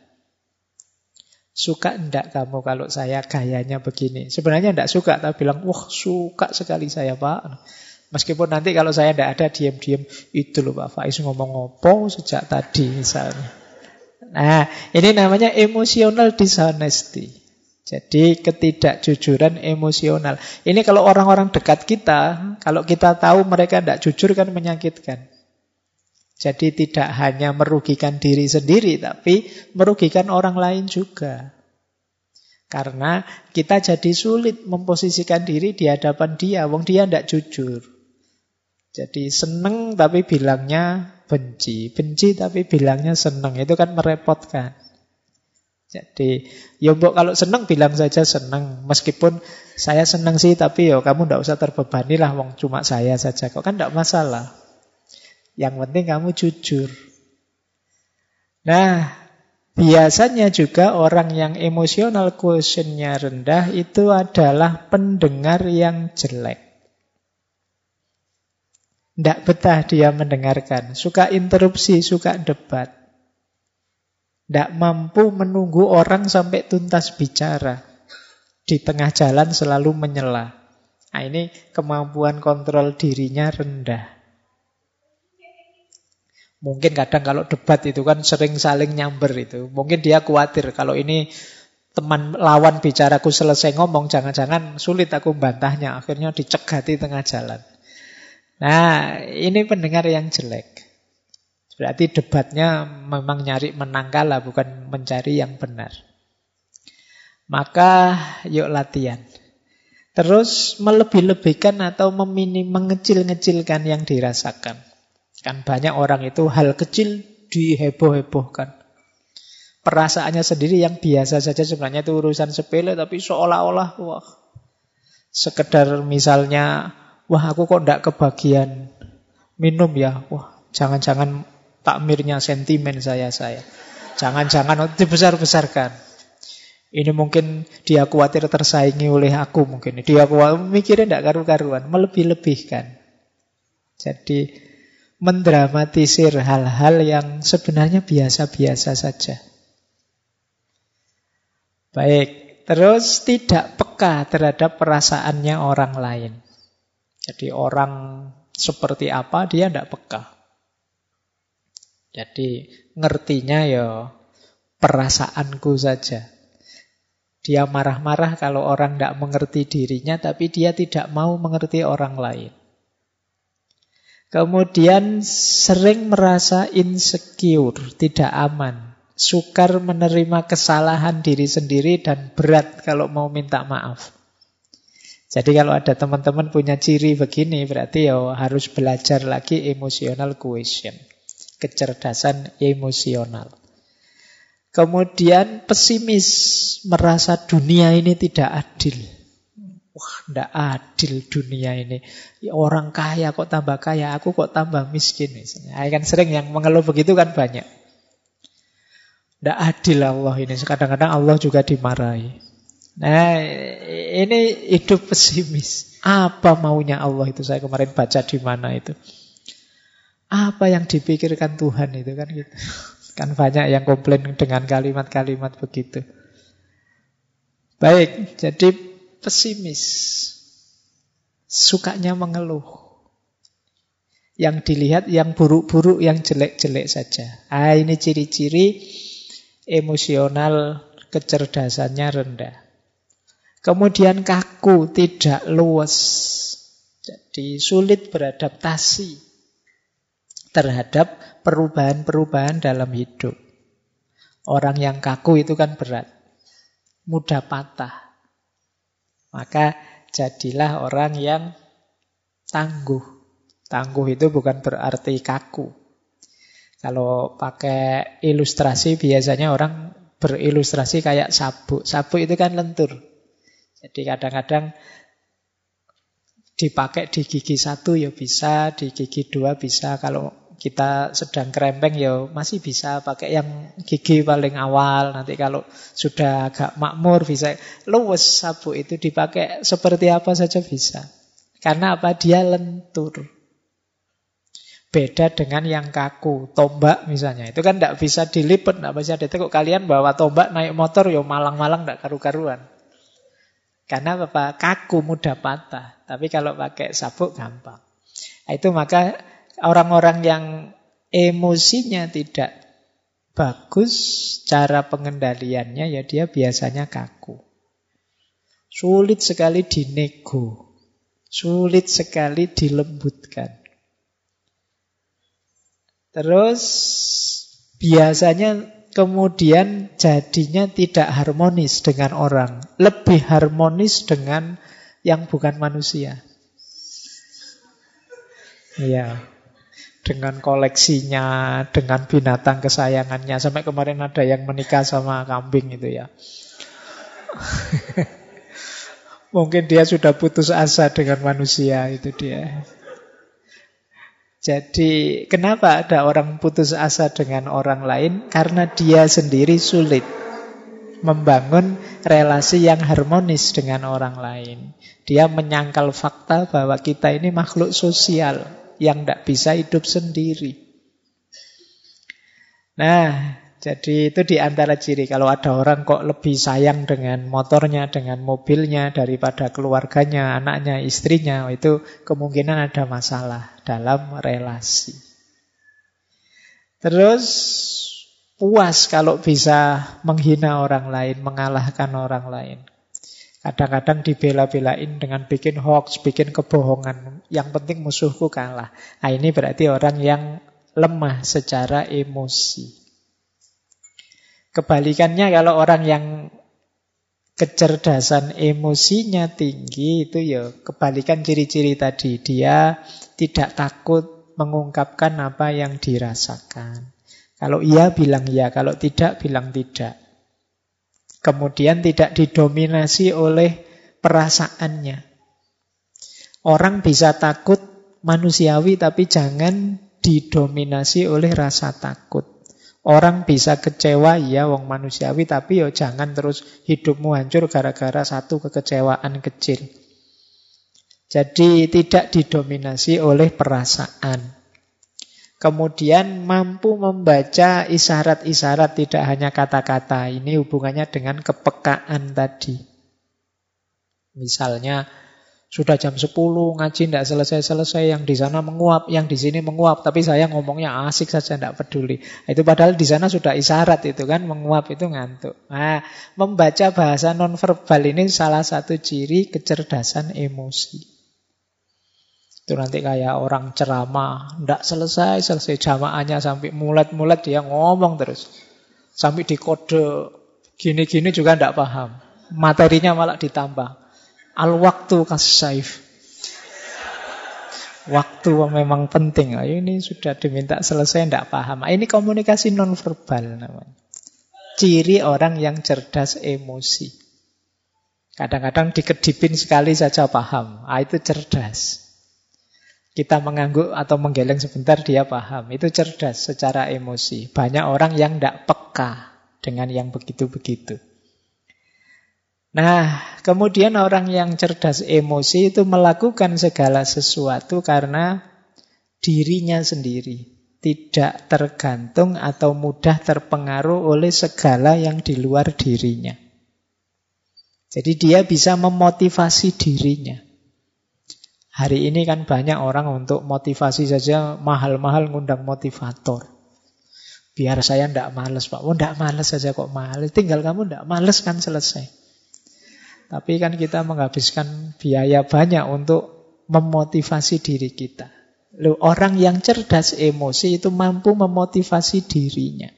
Suka enggak kamu kalau saya gayanya begini? Sebenarnya enggak suka, tapi bilang, wah suka sekali saya pak. Meskipun nanti kalau saya enggak ada, diam-diam, itu loh Pak Faiz ngomong ngopo sejak tadi misalnya. Nah, ini namanya emotional dishonesty. Jadi ketidakjujuran emosional. Ini kalau orang-orang dekat kita, kalau kita tahu mereka tidak jujur kan menyakitkan. Jadi tidak hanya merugikan diri sendiri, tapi merugikan orang lain juga. Karena kita jadi sulit memposisikan diri di hadapan dia, wong dia tidak jujur. Jadi seneng tapi bilangnya benci, benci tapi bilangnya seneng, itu kan merepotkan. Jadi, ya mbok kalau senang bilang saja senang. Meskipun saya senang sih, tapi ya kamu tidak usah terbebani lah, wong cuma saya saja. Kok kan tidak masalah. Yang penting kamu jujur. Nah, biasanya juga orang yang emosional quotientnya rendah itu adalah pendengar yang jelek. Tidak betah dia mendengarkan. Suka interupsi, suka debat. Tidak mampu menunggu orang sampai tuntas bicara. Di tengah jalan selalu menyela. Nah ini kemampuan kontrol dirinya rendah. Mungkin kadang kalau debat itu kan sering saling nyamber itu. Mungkin dia khawatir kalau ini teman lawan bicaraku selesai ngomong, jangan-jangan sulit aku bantahnya. Akhirnya dicegati tengah jalan. Nah, ini pendengar yang jelek. Berarti debatnya memang nyari menang kalah, bukan mencari yang benar. Maka yuk latihan. Terus melebih-lebihkan atau meminim, mengecil-ngecilkan yang dirasakan. Kan banyak orang itu hal kecil diheboh-hebohkan. Perasaannya sendiri yang biasa saja sebenarnya itu urusan sepele tapi seolah-olah wah sekedar misalnya wah aku kok ndak kebagian minum ya wah jangan-jangan takmirnya sentimen saya-saya. Jangan-jangan dibesar-besarkan. Ini mungkin dia khawatir tersaingi oleh aku mungkin. Dia khawatir mikirnya tidak karu-karuan, melebih-lebihkan. Jadi mendramatisir hal-hal yang sebenarnya biasa-biasa saja. Baik, terus tidak peka terhadap perasaannya orang lain. Jadi orang seperti apa dia tidak peka. Jadi ngertinya ya perasaanku saja. Dia marah-marah kalau orang tidak mengerti dirinya, tapi dia tidak mau mengerti orang lain. Kemudian sering merasa insecure, tidak aman. Sukar menerima kesalahan diri sendiri dan berat kalau mau minta maaf. Jadi kalau ada teman-teman punya ciri begini, berarti ya harus belajar lagi emotional quotient kecerdasan emosional. Kemudian pesimis, merasa dunia ini tidak adil. Wah, tidak adil dunia ini. Ya, orang kaya kok tambah kaya, aku kok tambah miskin. Misalnya. Nah, kan sering yang mengeluh begitu kan banyak. Tidak adil Allah ini. Kadang-kadang Allah juga dimarahi. Nah, ini hidup pesimis. Apa maunya Allah itu? Saya kemarin baca di mana itu. Apa yang dipikirkan Tuhan itu kan gitu. [laughs] Kan banyak yang komplain dengan kalimat-kalimat begitu. Baik, jadi pesimis. Sukanya mengeluh. Yang dilihat yang buruk-buruk, yang jelek-jelek saja. Ah, ini ciri-ciri emosional kecerdasannya rendah. Kemudian kaku, tidak luas. Jadi sulit beradaptasi terhadap perubahan-perubahan dalam hidup. Orang yang kaku itu kan berat. Mudah patah. Maka jadilah orang yang tangguh. Tangguh itu bukan berarti kaku. Kalau pakai ilustrasi biasanya orang berilustrasi kayak sabuk. Sabuk itu kan lentur. Jadi kadang-kadang dipakai di gigi satu ya bisa, di gigi dua bisa. Kalau kita sedang kerempeng ya masih bisa pakai yang gigi paling awal. Nanti kalau sudah agak makmur bisa luwes sabuk itu dipakai seperti apa saja bisa. Karena apa? Dia lentur. Beda dengan yang kaku, tombak misalnya. Itu kan tidak bisa dilipat, tidak bisa ditekuk. Kalian bawa tombak naik motor, ya malang-malang tidak karu-karuan. Karena apa? Kaku mudah patah. Tapi kalau pakai sabuk gampang. Nah, itu maka orang-orang yang emosinya tidak bagus, cara pengendaliannya ya dia biasanya kaku. Sulit sekali dinego. Sulit sekali dilembutkan. Terus biasanya kemudian jadinya tidak harmonis dengan orang, lebih harmonis dengan yang bukan manusia. Iya. Dengan koleksinya, dengan binatang kesayangannya. Sampai kemarin ada yang menikah sama kambing itu ya. [laughs] Mungkin dia sudah putus asa dengan manusia itu dia. Jadi kenapa ada orang putus asa dengan orang lain? Karena dia sendiri sulit membangun relasi yang harmonis dengan orang lain. Dia menyangkal fakta bahwa kita ini makhluk sosial yang tidak bisa hidup sendiri. Nah, jadi itu di antara ciri kalau ada orang kok lebih sayang dengan motornya, dengan mobilnya daripada keluarganya, anaknya, istrinya, itu kemungkinan ada masalah dalam relasi. Terus puas kalau bisa menghina orang lain, mengalahkan orang lain. Kadang-kadang dibela-belain dengan bikin hoax, bikin kebohongan. Yang penting musuhku kalah. Nah ini berarti orang yang lemah secara emosi. Kebalikannya kalau orang yang kecerdasan emosinya tinggi itu ya kebalikan ciri-ciri tadi. Dia tidak takut mengungkapkan apa yang dirasakan. Kalau iya bilang iya, kalau tidak bilang tidak. Kemudian tidak didominasi oleh perasaannya. Orang bisa takut manusiawi tapi jangan didominasi oleh rasa takut. Orang bisa kecewa, ya wong manusiawi, tapi yo jangan terus hidupmu hancur gara-gara satu kekecewaan kecil. Jadi tidak didominasi oleh perasaan. Kemudian mampu membaca isyarat-isyarat tidak hanya kata-kata. Ini hubungannya dengan kepekaan tadi. Misalnya sudah jam 10 ngaji tidak selesai-selesai, yang di sana menguap, yang di sini menguap, tapi saya ngomongnya asik saja tidak peduli. Itu padahal di sana sudah isyarat itu kan, menguap itu ngantuk. Nah, membaca bahasa nonverbal ini salah satu ciri kecerdasan emosi. Itu nanti kayak orang ceramah, tidak selesai-selesai jamaahnya sampai mulet-mulet dia ngomong terus. Sampai di kode gini-gini juga tidak paham. Materinya malah ditambah. Al-waktu kasaif. Waktu memang penting. Ini sudah diminta selesai, tidak paham. Ini komunikasi nonverbal namanya. Ciri orang yang cerdas emosi. Kadang-kadang dikedipin sekali saja paham. Ah, itu cerdas. Kita mengangguk atau menggeleng sebentar, dia paham. Itu cerdas secara emosi. Banyak orang yang tidak peka dengan yang begitu-begitu. Nah, kemudian orang yang cerdas emosi itu melakukan segala sesuatu karena dirinya sendiri. Tidak tergantung atau mudah terpengaruh oleh segala yang di luar dirinya. Jadi dia bisa memotivasi dirinya. Hari ini kan banyak orang untuk motivasi saja mahal-mahal ngundang motivator. Biar saya ndak males Pak. Oh ndak males saja kok males. Tinggal kamu ndak males kan selesai. Tapi kan kita menghabiskan biaya banyak untuk memotivasi diri kita. Loh, orang yang cerdas emosi itu mampu memotivasi dirinya.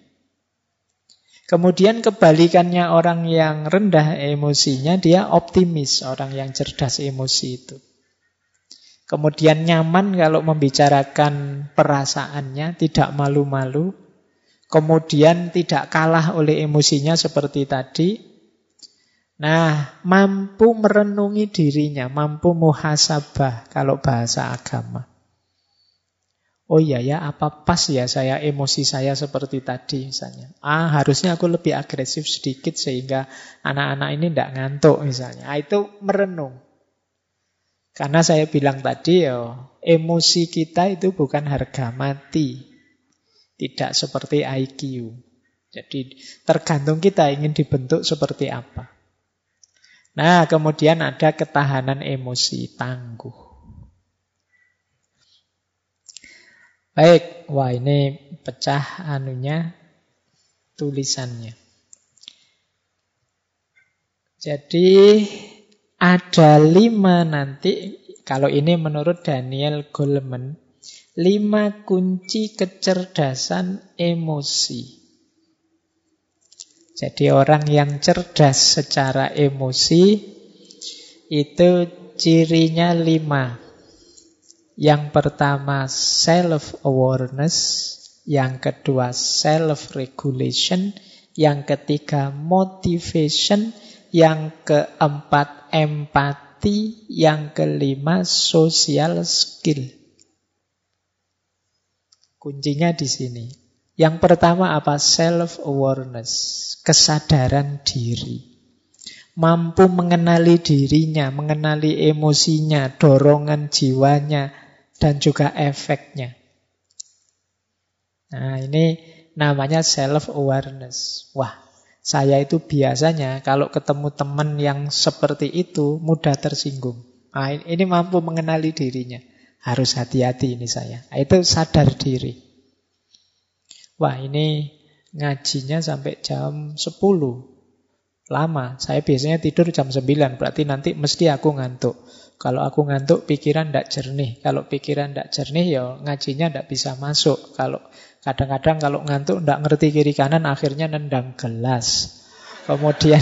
Kemudian kebalikannya orang yang rendah emosinya, dia optimis, orang yang cerdas emosi itu. Kemudian nyaman kalau membicarakan perasaannya, tidak malu-malu. Kemudian tidak kalah oleh emosinya seperti tadi. Nah, mampu merenungi dirinya, mampu muhasabah kalau bahasa agama. Oh iya ya, apa pas ya saya emosi saya seperti tadi misalnya. Ah, harusnya aku lebih agresif sedikit sehingga anak-anak ini tidak ngantuk misalnya. Ah, itu merenung. Karena saya bilang tadi ya, emosi kita itu bukan harga mati. Tidak seperti IQ. Jadi tergantung kita ingin dibentuk seperti apa. Nah, kemudian ada ketahanan emosi tangguh. Baik, wah ini pecah anunya tulisannya. Jadi ada lima nanti, kalau ini menurut Daniel Goleman, lima kunci kecerdasan emosi. Jadi orang yang cerdas secara emosi itu cirinya lima. Yang pertama self-awareness, yang kedua self-regulation, yang ketiga motivation, yang keempat empati, yang kelima social skill. Kuncinya di sini. Yang pertama apa? Self-awareness, kesadaran diri mampu mengenali dirinya, mengenali emosinya, dorongan jiwanya, dan juga efeknya. Nah, ini namanya self-awareness. Wah, saya itu biasanya kalau ketemu teman yang seperti itu mudah tersinggung. Nah, ini mampu mengenali dirinya. Harus hati-hati ini saya. Itu sadar diri. Wah, ini ngajinya sampai jam 10. Lama. Saya biasanya tidur jam 9, berarti nanti mesti aku ngantuk. Kalau aku ngantuk, pikiran tidak jernih. Kalau pikiran tidak jernih, ya ngajinya tidak bisa masuk. Kalau kadang-kadang kalau ngantuk tidak ngerti kiri kanan, akhirnya nendang gelas. Kemudian,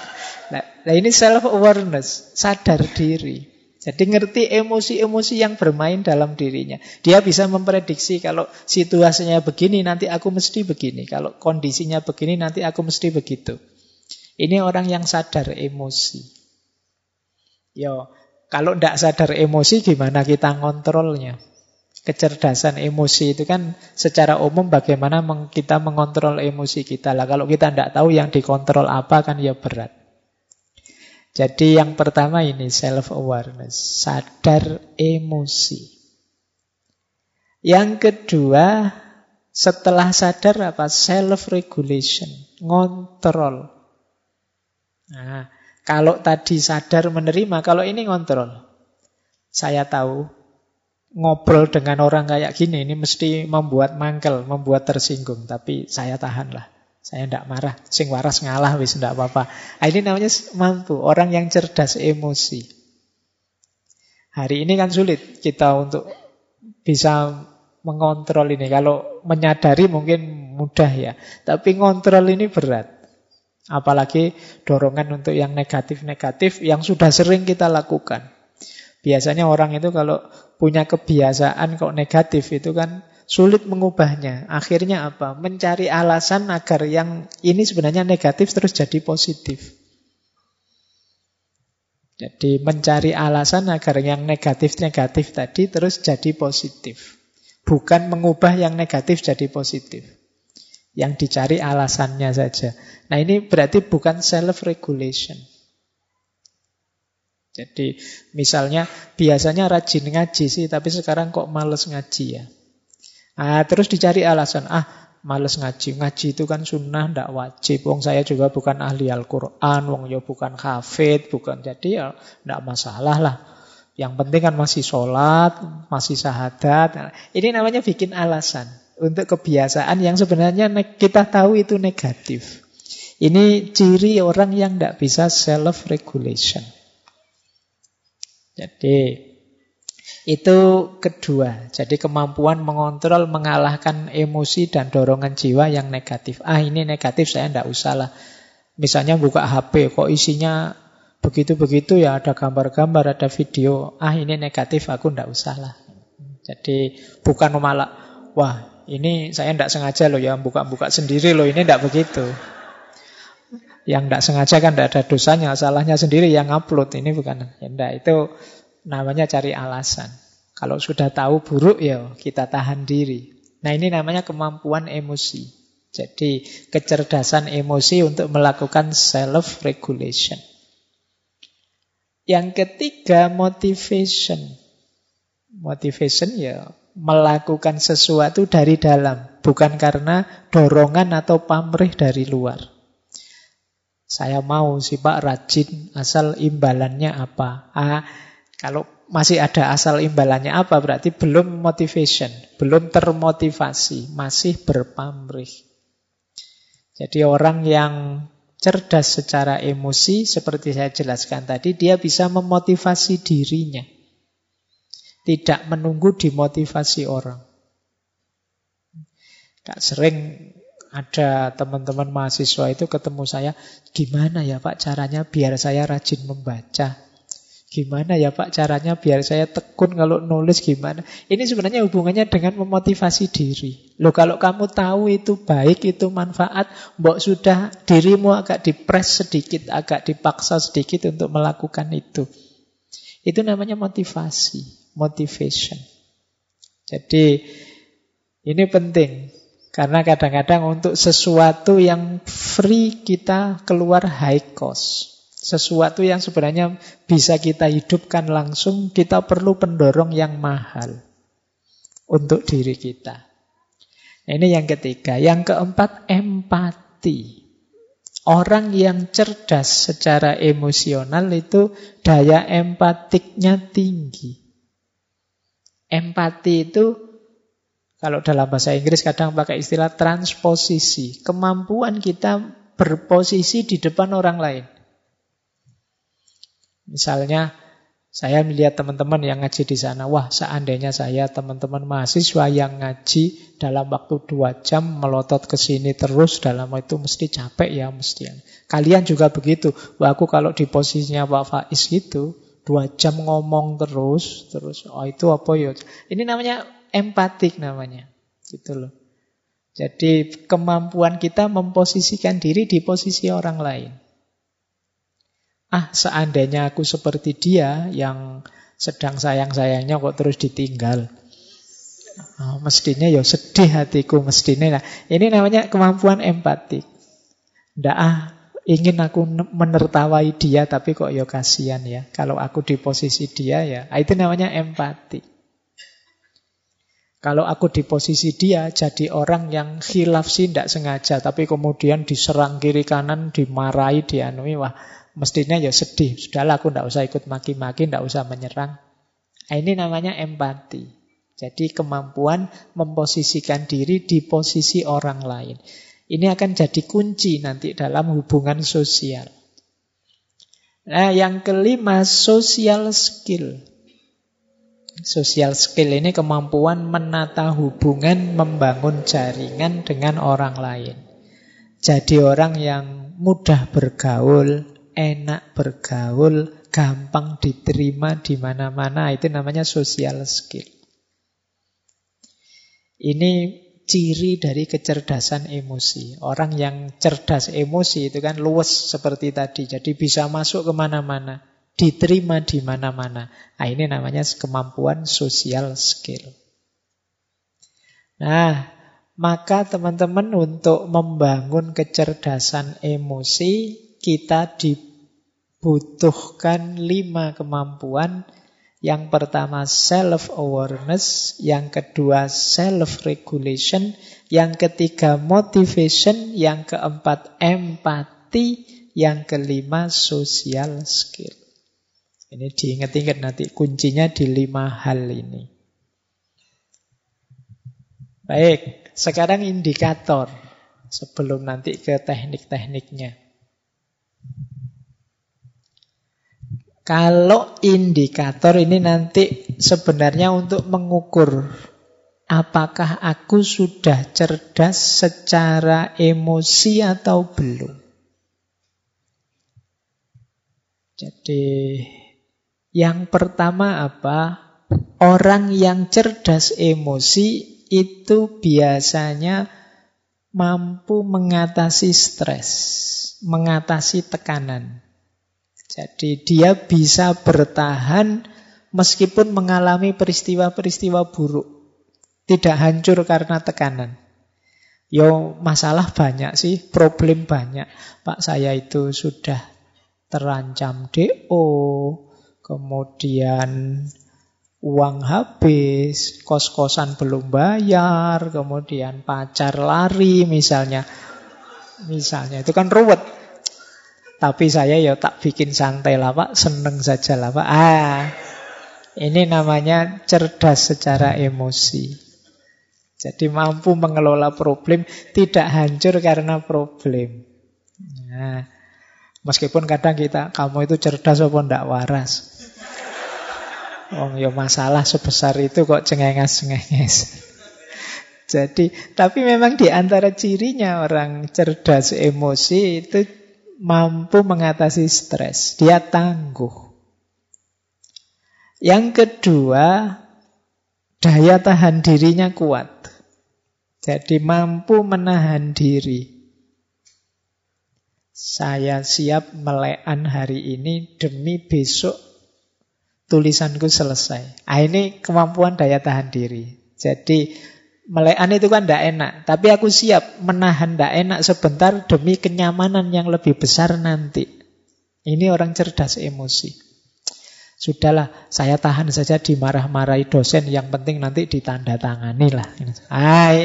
[laughs] nah, ini self awareness, sadar diri. Jadi ngerti emosi-emosi yang bermain dalam dirinya. Dia bisa memprediksi kalau situasinya begini, nanti aku mesti begini. Kalau kondisinya begini, nanti aku mesti begitu. Ini orang yang sadar emosi. Yo, kalau tidak sadar emosi gimana kita ngontrolnya? Kecerdasan emosi itu kan secara umum bagaimana kita mengontrol emosi kita lah. Kalau kita tidak tahu yang dikontrol apa kan ya berat. Jadi yang pertama ini self-awareness, sadar emosi. Yang kedua, setelah sadar apa? Self-regulation, ngontrol. Nah, kalau tadi sadar menerima, kalau ini ngontrol. Saya tahu ngobrol dengan orang kayak gini ini mesti membuat mangkel, membuat tersinggung. Tapi saya tahan lah. Saya tidak marah. Sing waras ngalah wis tidak apa-apa. Nah, ini namanya mampu. Orang yang cerdas emosi. Hari ini kan sulit kita untuk bisa mengontrol ini. Kalau menyadari mungkin mudah ya. Tapi ngontrol ini berat. Apalagi dorongan untuk yang negatif-negatif yang sudah sering kita lakukan. Biasanya orang itu kalau punya kebiasaan kok negatif itu kan sulit mengubahnya. Akhirnya apa? Mencari alasan agar yang ini sebenarnya negatif terus jadi positif. Jadi mencari alasan agar yang negatif-negatif tadi terus jadi positif. Bukan mengubah yang negatif jadi positif. Yang dicari alasannya saja. Nah ini berarti bukan self-regulation. Jadi misalnya biasanya rajin ngaji sih, tapi sekarang kok males ngaji ya. Nah, terus dicari alasan, ah males ngaji. Ngaji itu kan sunnah, tidak wajib. Wong saya juga bukan ahli Al-Quran, wong ya bukan hafid, bukan. Jadi ya tidak masalah lah. Yang penting kan masih sholat, masih sahadat. Ini namanya bikin alasan. untuk kebiasaan yang sebenarnya kita tahu itu negatif. Ini ciri orang yang tidak bisa self-regulation. Jadi itu kedua. Jadi kemampuan mengontrol, mengalahkan emosi dan dorongan jiwa yang negatif. Ah ini negatif, saya tidak usah lah. Misalnya buka HP, kok isinya begitu-begitu ya ada gambar-gambar, ada video. Ah ini negatif, aku tidak usah lah. Jadi bukan malah, wah ini saya tidak sengaja loh ya buka-buka sendiri loh, ini tidak begitu. Yang tidak sengaja kan tidak ada dosanya, salahnya sendiri yang upload. Ini bukan, ya enggak, itu namanya cari alasan. Kalau sudah tahu buruk ya kita tahan diri. Nah ini namanya kemampuan emosi. Jadi kecerdasan emosi untuk melakukan self-regulation. Yang ketiga motivation. Motivation ya melakukan sesuatu dari dalam. Bukan karena dorongan atau pamrih dari luar. Saya mau sih Pak rajin, asal imbalannya apa? Ah, kalau masih ada asal imbalannya apa berarti belum motivation, belum termotivasi, masih berpamrih. Jadi orang yang cerdas secara emosi seperti saya jelaskan tadi, dia bisa memotivasi dirinya. Tidak menunggu dimotivasi orang. Tak sering ada teman-teman mahasiswa itu ketemu saya, gimana ya Pak caranya biar saya rajin membaca? Gimana ya Pak caranya biar saya tekun kalau nulis gimana? Ini sebenarnya hubungannya dengan memotivasi diri. Loh kalau kamu tahu itu baik, itu manfaat, mbok sudah dirimu agak dipres sedikit, agak dipaksa sedikit untuk melakukan itu. Itu namanya motivasi, motivation. Jadi ini penting. Karena kadang-kadang untuk sesuatu yang free kita keluar high cost. Sesuatu yang sebenarnya bisa kita hidupkan langsung, kita perlu pendorong yang mahal untuk diri kita. ini yang ketiga. Yang keempat, empati. Orang yang cerdas secara emosional itu daya empatiknya tinggi. Empati itu kalau dalam bahasa Inggris kadang pakai istilah transposisi. Kemampuan kita berposisi di depan orang lain. Misalnya, saya melihat teman-teman yang ngaji di sana. Wah, seandainya saya teman-teman mahasiswa yang ngaji dalam waktu dua jam melotot ke sini terus dalam itu mesti capek ya mesti. Kalian juga begitu. Wah, aku kalau di posisinya Pak Faiz itu dua jam ngomong terus, terus oh itu apa ya? Ini namanya empatik namanya. Gitu loh. Jadi kemampuan kita memposisikan diri di posisi orang lain. Ah, seandainya aku seperti dia yang sedang sayang-sayangnya kok terus ditinggal. Oh, mestinya ya sedih hatiku mestinya. Nah, ini namanya kemampuan empatik. Ndak ah, ingin aku menertawai dia tapi kok ya kasihan ya. Kalau aku di posisi dia ya, ah, itu namanya empati. Kalau aku di posisi dia jadi orang yang khilaf sih tidak sengaja, tapi kemudian diserang kiri kanan, dimarahi, dianui, wah mestinya ya sedih. Sudahlah aku tidak usah ikut maki-maki, tidak usah menyerang. Nah, ini namanya empati. Jadi kemampuan memposisikan diri di posisi orang lain. Ini akan jadi kunci nanti dalam hubungan sosial. Nah, yang kelima, social skill. Social skill ini kemampuan menata hubungan, membangun jaringan dengan orang lain. Jadi orang yang mudah bergaul, enak bergaul, gampang diterima di mana-mana, itu namanya social skill. Ini ciri dari kecerdasan emosi. Orang yang cerdas emosi itu kan luwes seperti tadi, jadi bisa masuk ke mana-mana diterima di mana-mana. Nah, ini namanya kemampuan social skill. Nah, maka teman-teman untuk membangun kecerdasan emosi, kita dibutuhkan lima kemampuan. Yang pertama self-awareness, yang kedua self-regulation, yang ketiga motivation, yang keempat empati, yang kelima social skill. Ini diingat-ingat nanti kuncinya di lima hal ini. Baik, sekarang indikator sebelum nanti ke teknik-tekniknya. Kalau indikator ini nanti sebenarnya untuk mengukur apakah aku sudah cerdas secara emosi atau belum. Jadi yang pertama apa? Orang yang cerdas emosi itu biasanya mampu mengatasi stres, mengatasi tekanan. Jadi dia bisa bertahan meskipun mengalami peristiwa-peristiwa buruk. Tidak hancur karena tekanan. Yo masalah banyak sih, problem banyak. Pak saya itu sudah terancam DO, kemudian uang habis, kos-kosan belum bayar, kemudian pacar lari misalnya. Misalnya itu kan ruwet. Tapi saya ya tak bikin santai lah Pak, seneng saja lah Pak. Ah, ini namanya cerdas secara emosi. Jadi mampu mengelola problem, tidak hancur karena problem. Nah, meskipun kadang kita, kamu itu cerdas apa ndak waras. Oh ya masalah sebesar itu kok cengenges-cengenges. Jadi, tapi memang di antara cirinya orang cerdas emosi itu mampu mengatasi stres. Dia tangguh. Yang kedua, daya tahan dirinya kuat. Jadi mampu menahan diri. Saya siap melekan hari ini demi besok tulisanku selesai. Ah, ini kemampuan daya tahan diri. Jadi Melekan itu kan tidak enak, tapi aku siap menahan tidak enak sebentar demi kenyamanan yang lebih besar nanti. Ini orang cerdas emosi. Sudahlah, saya tahan saja dimarah-marahi dosen, yang penting nanti ditanda tangani lah. Ah,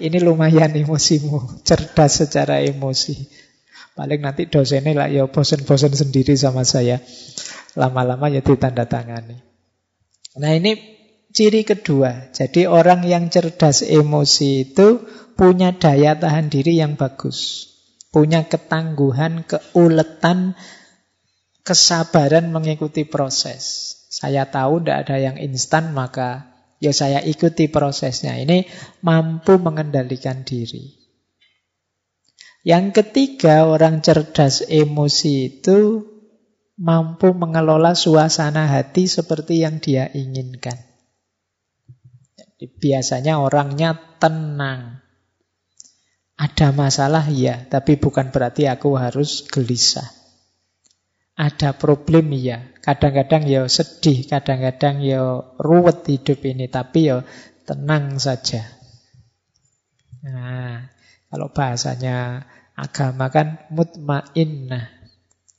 ini lumayan emosimu, cerdas secara emosi. Paling nanti dosennya lah ya bosen-bosen sendiri sama saya. Lama-lama ya ditanda tangani. Nah ini Ciri kedua, jadi orang yang cerdas emosi itu punya daya tahan diri yang bagus. Punya ketangguhan, keuletan, kesabaran mengikuti proses. Saya tahu tidak ada yang instan, maka ya saya ikuti prosesnya. Ini mampu mengendalikan diri. Yang ketiga, orang cerdas emosi itu mampu mengelola suasana hati seperti yang dia inginkan. Biasanya orangnya tenang. Ada masalah ya, tapi bukan berarti aku harus gelisah. Ada problem ya, kadang-kadang ya sedih, kadang-kadang ya ruwet hidup ini, tapi ya tenang saja. Nah, kalau bahasanya agama kan mutmainnah.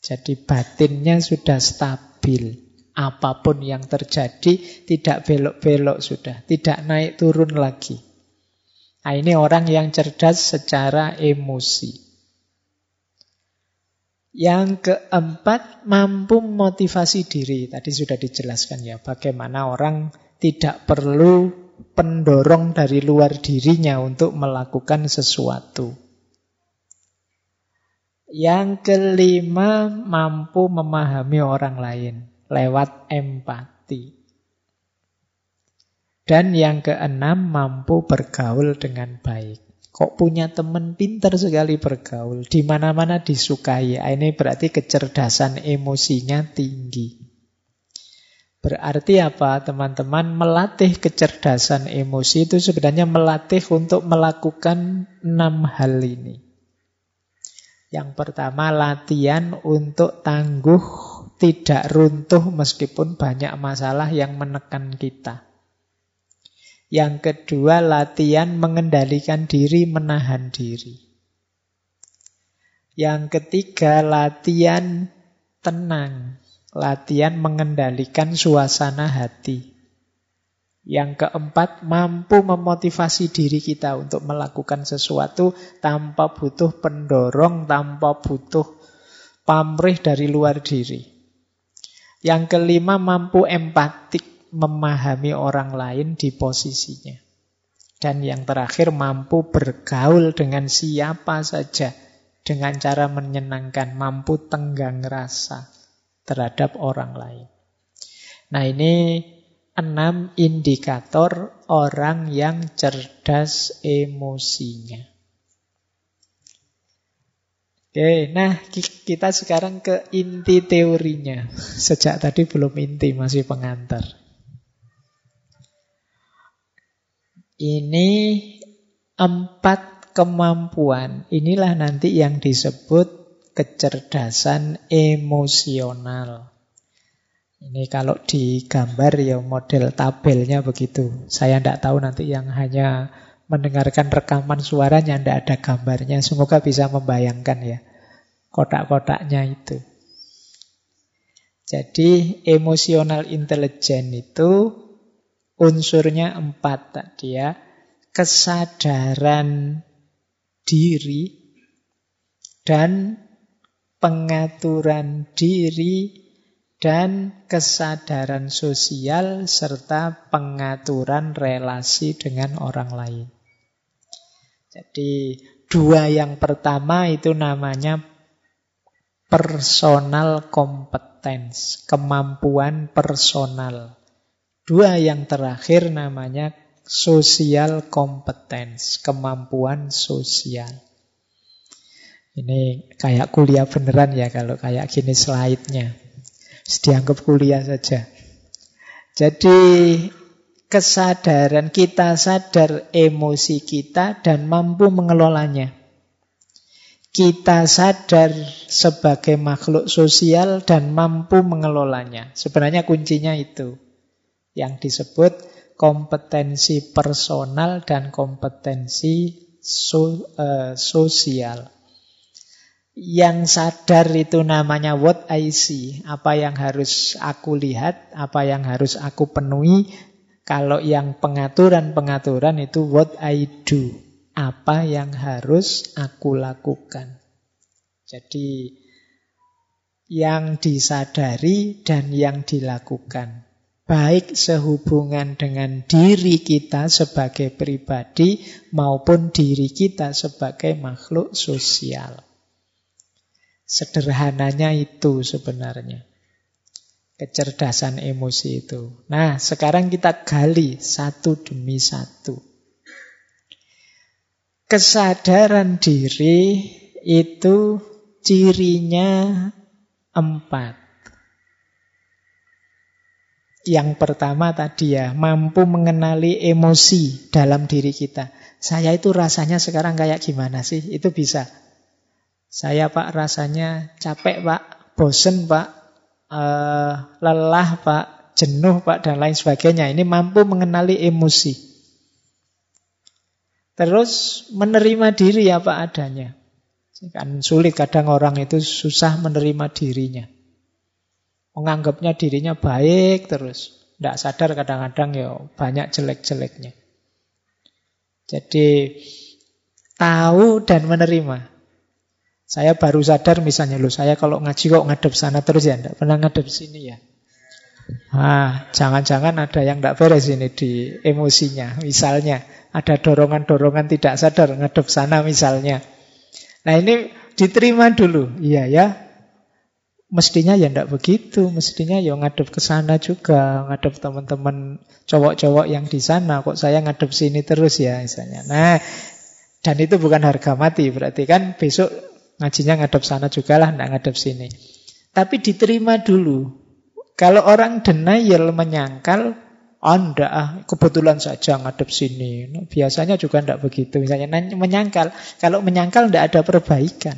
Jadi batinnya sudah stabil. Apa pun yang terjadi tidak belok-belok sudah, tidak naik turun lagi. Nah, ini orang yang cerdas secara emosi. Yang keempat, mampu motivasi diri. Tadi sudah dijelaskan ya, bagaimana orang tidak perlu pendorong dari luar dirinya untuk melakukan sesuatu. Yang kelima, mampu memahami orang lain lewat empati. Dan yang keenam, mampu bergaul dengan baik. Kok punya teman pintar sekali bergaul, di mana-mana disukai. Ah, ini berarti kecerdasan emosinya tinggi. Berarti apa teman-teman? Melatih kecerdasan emosi itu sebenarnya melatih untuk melakukan enam hal ini. Yang pertama latihan untuk tangguh tidak runtuh meskipun banyak masalah yang menekan kita. Yang kedua, latihan mengendalikan diri, menahan diri. Yang ketiga, latihan tenang, latihan mengendalikan suasana hati. Yang keempat, mampu memotivasi diri kita untuk melakukan sesuatu tanpa butuh pendorong, tanpa butuh pamrih dari luar diri. Yang kelima mampu empatik memahami orang lain di posisinya. Dan yang terakhir mampu bergaul dengan siapa saja dengan cara menyenangkan, mampu tenggang rasa terhadap orang lain. Nah ini enam indikator orang yang cerdas emosinya. Oke, nah kita sekarang ke inti teorinya. Sejak tadi belum inti, masih pengantar. Ini empat kemampuan. Inilah nanti yang disebut kecerdasan emosional. Ini kalau digambar ya model tabelnya begitu. Saya tidak tahu nanti yang hanya mendengarkan rekaman suaranya tidak ada gambarnya. Semoga bisa membayangkan ya kotak-kotaknya itu. Jadi emosional intelligence itu Unsurnya empat tadi ya. Kesadaran diri dan pengaturan diri dan kesadaran sosial serta pengaturan relasi dengan orang lain. Jadi dua yang pertama itu namanya personal competence, kemampuan personal. Dua yang terakhir namanya social competence, kemampuan sosial. Ini kayak kuliah beneran ya kalau kayak gini slide-nya. Dianggap kuliah saja. Jadi kesadaran kita sadar emosi kita dan mampu mengelolanya. Kita sadar sebagai makhluk sosial dan mampu mengelolanya. Sebenarnya kuncinya itu yang disebut kompetensi personal dan kompetensi so, uh, sosial. Yang sadar itu namanya what I see, apa yang harus aku lihat, apa yang harus aku penuhi. Kalau yang pengaturan-pengaturan itu what I do, apa yang harus aku lakukan. Jadi yang disadari dan yang dilakukan baik sehubungan dengan diri kita sebagai pribadi maupun diri kita sebagai makhluk sosial. Sederhananya itu sebenarnya. Kecerdasan emosi itu. Nah, sekarang kita gali satu demi satu. Kesadaran diri itu cirinya empat. Yang pertama tadi ya, mampu mengenali emosi dalam diri kita. Saya itu rasanya sekarang kayak gimana sih? Itu bisa. Saya pak rasanya capek pak, bosen pak, uh, lelah pak, jenuh pak, dan lain sebagainya. Ini mampu mengenali emosi. Terus menerima diri apa adanya. Kan sulit kadang orang itu susah menerima dirinya. Menganggapnya dirinya baik terus. Tidak sadar kadang-kadang ya banyak jelek-jeleknya. Jadi tahu dan menerima. Saya baru sadar misalnya loh, saya kalau ngaji kok ngadep sana terus ya, tidak pernah ngadep sini ya. Ah, jangan-jangan ada yang tidak beres ini di emosinya. Misalnya ada dorongan-dorongan tidak sadar ngadep sana misalnya. Nah ini diterima dulu, iya ya. Mestinya ya ndak begitu, mestinya ya ngadep ke sana juga, ngadep teman-teman cowok-cowok yang di sana, kok saya ngadep sini terus ya misalnya. Nah, dan itu bukan harga mati, berarti kan besok ngajinya ngadep sana juga lah, ndak ngadep sini. Tapi diterima dulu. Kalau orang denial menyangkal, ndak ah, kebetulan saja ngadep sini. Nah, biasanya juga ndak begitu. Misalnya menyangkal, kalau menyangkal ndak ada perbaikan.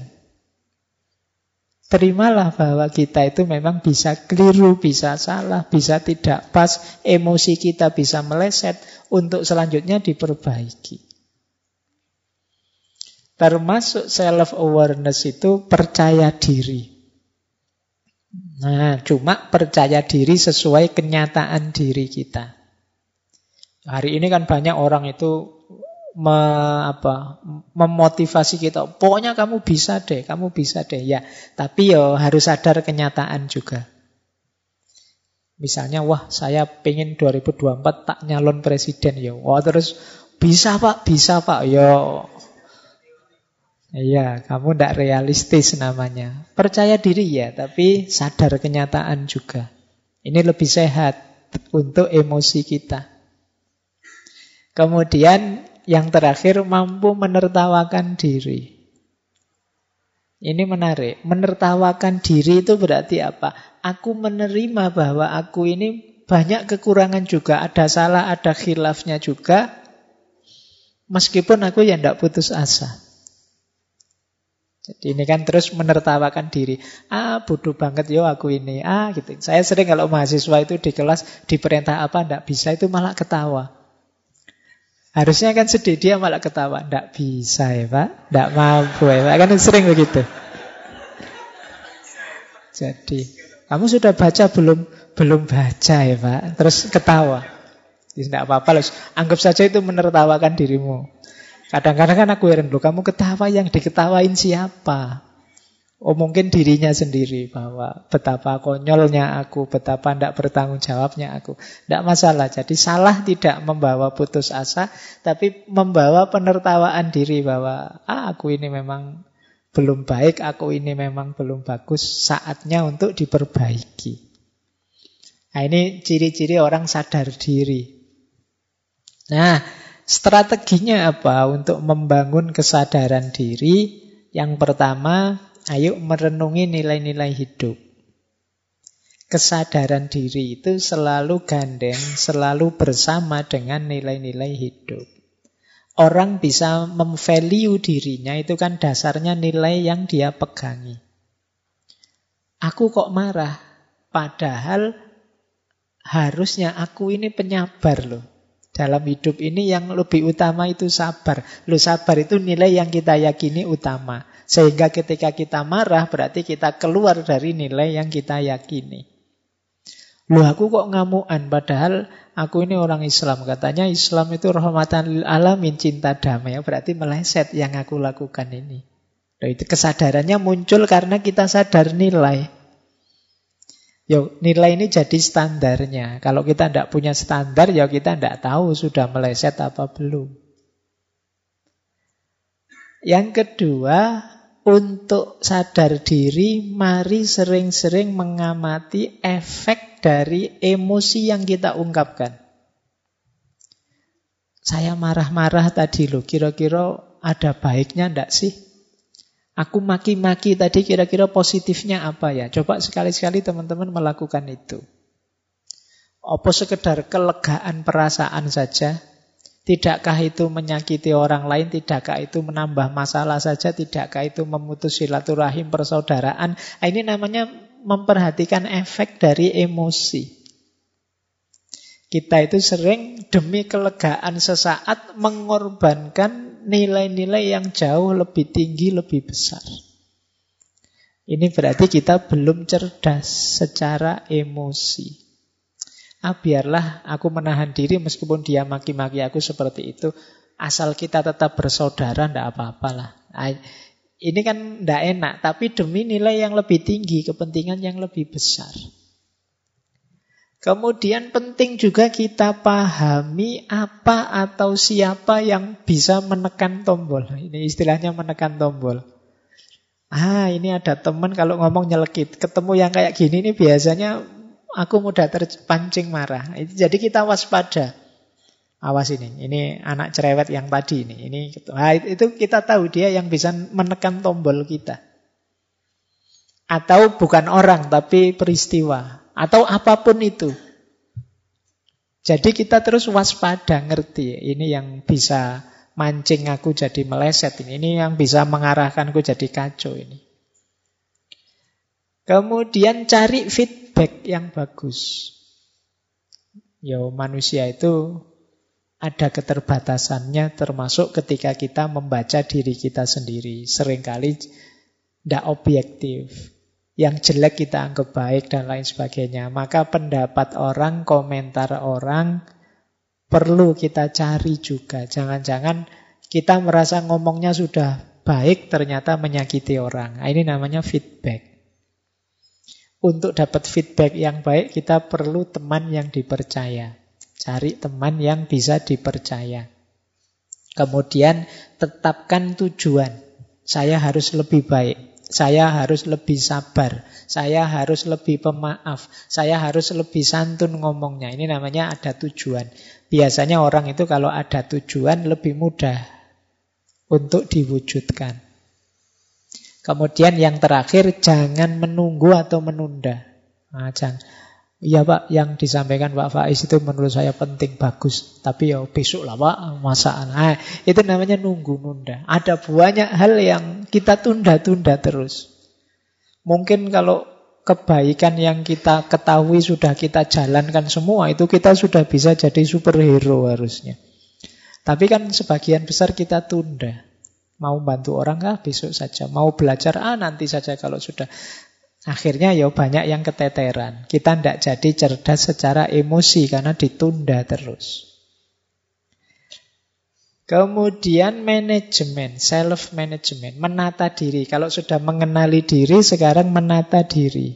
Terimalah bahwa kita itu memang bisa keliru, bisa salah, bisa tidak pas, emosi kita bisa meleset untuk selanjutnya diperbaiki. Termasuk self-awareness itu percaya diri. Nah, cuma percaya diri sesuai kenyataan diri kita. Hari ini kan banyak orang itu me, apa, memotivasi kita. Pokoknya kamu bisa deh, kamu bisa deh. Ya, tapi yo harus sadar kenyataan juga. Misalnya, wah saya pengen 2024 tak nyalon presiden ya. Wah terus Bisa pak, bisa pak. Yo. Iya, kamu tidak realistis namanya. Percaya diri ya, tapi sadar kenyataan juga. Ini lebih sehat untuk emosi kita. Kemudian yang terakhir mampu menertawakan diri. Ini menarik. Menertawakan diri itu berarti apa? Aku menerima bahwa aku ini banyak kekurangan juga. Ada salah, ada khilafnya juga. Meskipun aku ya tidak putus asa. Jadi ini kan terus menertawakan diri. Ah, bodoh banget yo aku ini. Ah, gitu. Saya sering kalau mahasiswa itu di kelas diperintah apa tidak bisa itu malah ketawa. Harusnya kan sedih, dia malah ketawa. Tidak bisa ya Pak, tidak mampu ya Pak. Kan sering begitu. Jadi, kamu sudah baca belum? Belum baca ya Pak. Terus ketawa. Tidak apa-apa loh. Anggap saja itu menertawakan dirimu. Kadang-kadang kan aku heran loh, kamu ketawa yang diketawain siapa? Oh mungkin dirinya sendiri bahwa betapa konyolnya aku, betapa tidak bertanggung jawabnya aku. Tidak masalah, jadi salah tidak membawa putus asa, tapi membawa penertawaan diri bahwa ah, aku ini memang belum baik, aku ini memang belum bagus, saatnya untuk diperbaiki. Nah ini ciri-ciri orang sadar diri. Nah, strateginya apa untuk membangun kesadaran diri? Yang pertama, Ayo merenungi nilai-nilai hidup. Kesadaran diri itu selalu gandeng, selalu bersama dengan nilai-nilai hidup. Orang bisa memvalue dirinya itu kan dasarnya nilai yang dia pegangi. Aku kok marah, padahal harusnya aku ini penyabar loh. Dalam hidup ini yang lebih utama itu sabar. Lo sabar itu nilai yang kita yakini utama. Sehingga ketika kita marah berarti kita keluar dari nilai yang kita yakini. Loh aku kok ngamuan padahal aku ini orang Islam. Katanya Islam itu rahmatan lil alamin, cinta damai. Berarti meleset yang aku lakukan ini. Loh, itu kesadarannya muncul karena kita sadar nilai. Yo, nilai ini jadi standarnya. Kalau kita tidak punya standar, ya kita tidak tahu sudah meleset apa belum. Yang kedua, untuk sadar diri, mari sering-sering mengamati efek dari emosi yang kita ungkapkan. Saya marah-marah tadi loh, kira-kira ada baiknya ndak sih? Aku maki-maki tadi kira-kira positifnya apa ya? Coba sekali-sekali teman-teman melakukan itu. Apa sekedar kelegaan perasaan saja? Tidakkah itu menyakiti orang lain? Tidakkah itu menambah masalah saja? Tidakkah itu memutus silaturahim persaudaraan? Nah, ini namanya memperhatikan efek dari emosi. Kita itu sering demi kelegaan sesaat mengorbankan nilai-nilai yang jauh lebih tinggi, lebih besar. Ini berarti kita belum cerdas secara emosi. Ah biarlah aku menahan diri meskipun dia maki-maki aku seperti itu. Asal kita tetap bersaudara, ndak apa-apalah. Ini kan ndak enak, tapi demi nilai yang lebih tinggi, kepentingan yang lebih besar. Kemudian penting juga kita pahami apa atau siapa yang bisa menekan tombol. Ini istilahnya menekan tombol. Ah, ini ada teman kalau ngomong nyelekit. Ketemu yang kayak gini ini biasanya aku mudah terpancing marah. Jadi kita waspada. Awas ini, ini anak cerewet yang tadi ini. Ini nah, itu kita tahu dia yang bisa menekan tombol kita. Atau bukan orang tapi peristiwa atau apa pun itu. Jadi kita terus waspada, ngerti. Ini yang bisa mancing aku jadi meleset ini. Ini yang bisa mengarahkanku jadi kacau ini. Kemudian cari feedback yang bagus. Ya manusia itu ada keterbatasannya termasuk ketika kita membaca diri kita sendiri. Seringkali tidak objektif. Yang jelek kita anggap baik dan lain sebagainya. Maka pendapat orang, komentar orang perlu kita cari juga. Jangan-jangan kita merasa ngomongnya sudah baik ternyata menyakiti orang. Nah, ini namanya feedback. Untuk dapat feedback yang baik, kita perlu teman yang dipercaya. Cari teman yang bisa dipercaya. Kemudian tetapkan tujuan. Saya harus lebih baik. Saya harus lebih sabar. Saya harus lebih pemaaf. Saya harus lebih santun ngomongnya. Ini namanya ada tujuan. Biasanya orang itu kalau ada tujuan lebih mudah untuk diwujudkan. Kemudian yang terakhir, jangan menunggu atau menunda. Nah, jangan. Iya Pak, yang disampaikan Pak Faiz itu menurut saya penting, bagus. Tapi ya besok lah Pak, masalah. Nah, itu namanya nunggu-nunda. Ada banyak hal yang kita tunda-tunda terus. Mungkin kalau kebaikan yang kita ketahui sudah kita jalankan semua, itu kita sudah bisa jadi superhero harusnya. Tapi kan sebagian besar kita tunda. Mau bantu orang kah besok saja. Mau belajar ah nanti saja kalau sudah. Akhirnya ya banyak yang keteteran. Kita tidak jadi cerdas secara emosi karena ditunda terus. Kemudian manajemen, self management, menata diri. Kalau sudah mengenali diri, sekarang menata diri.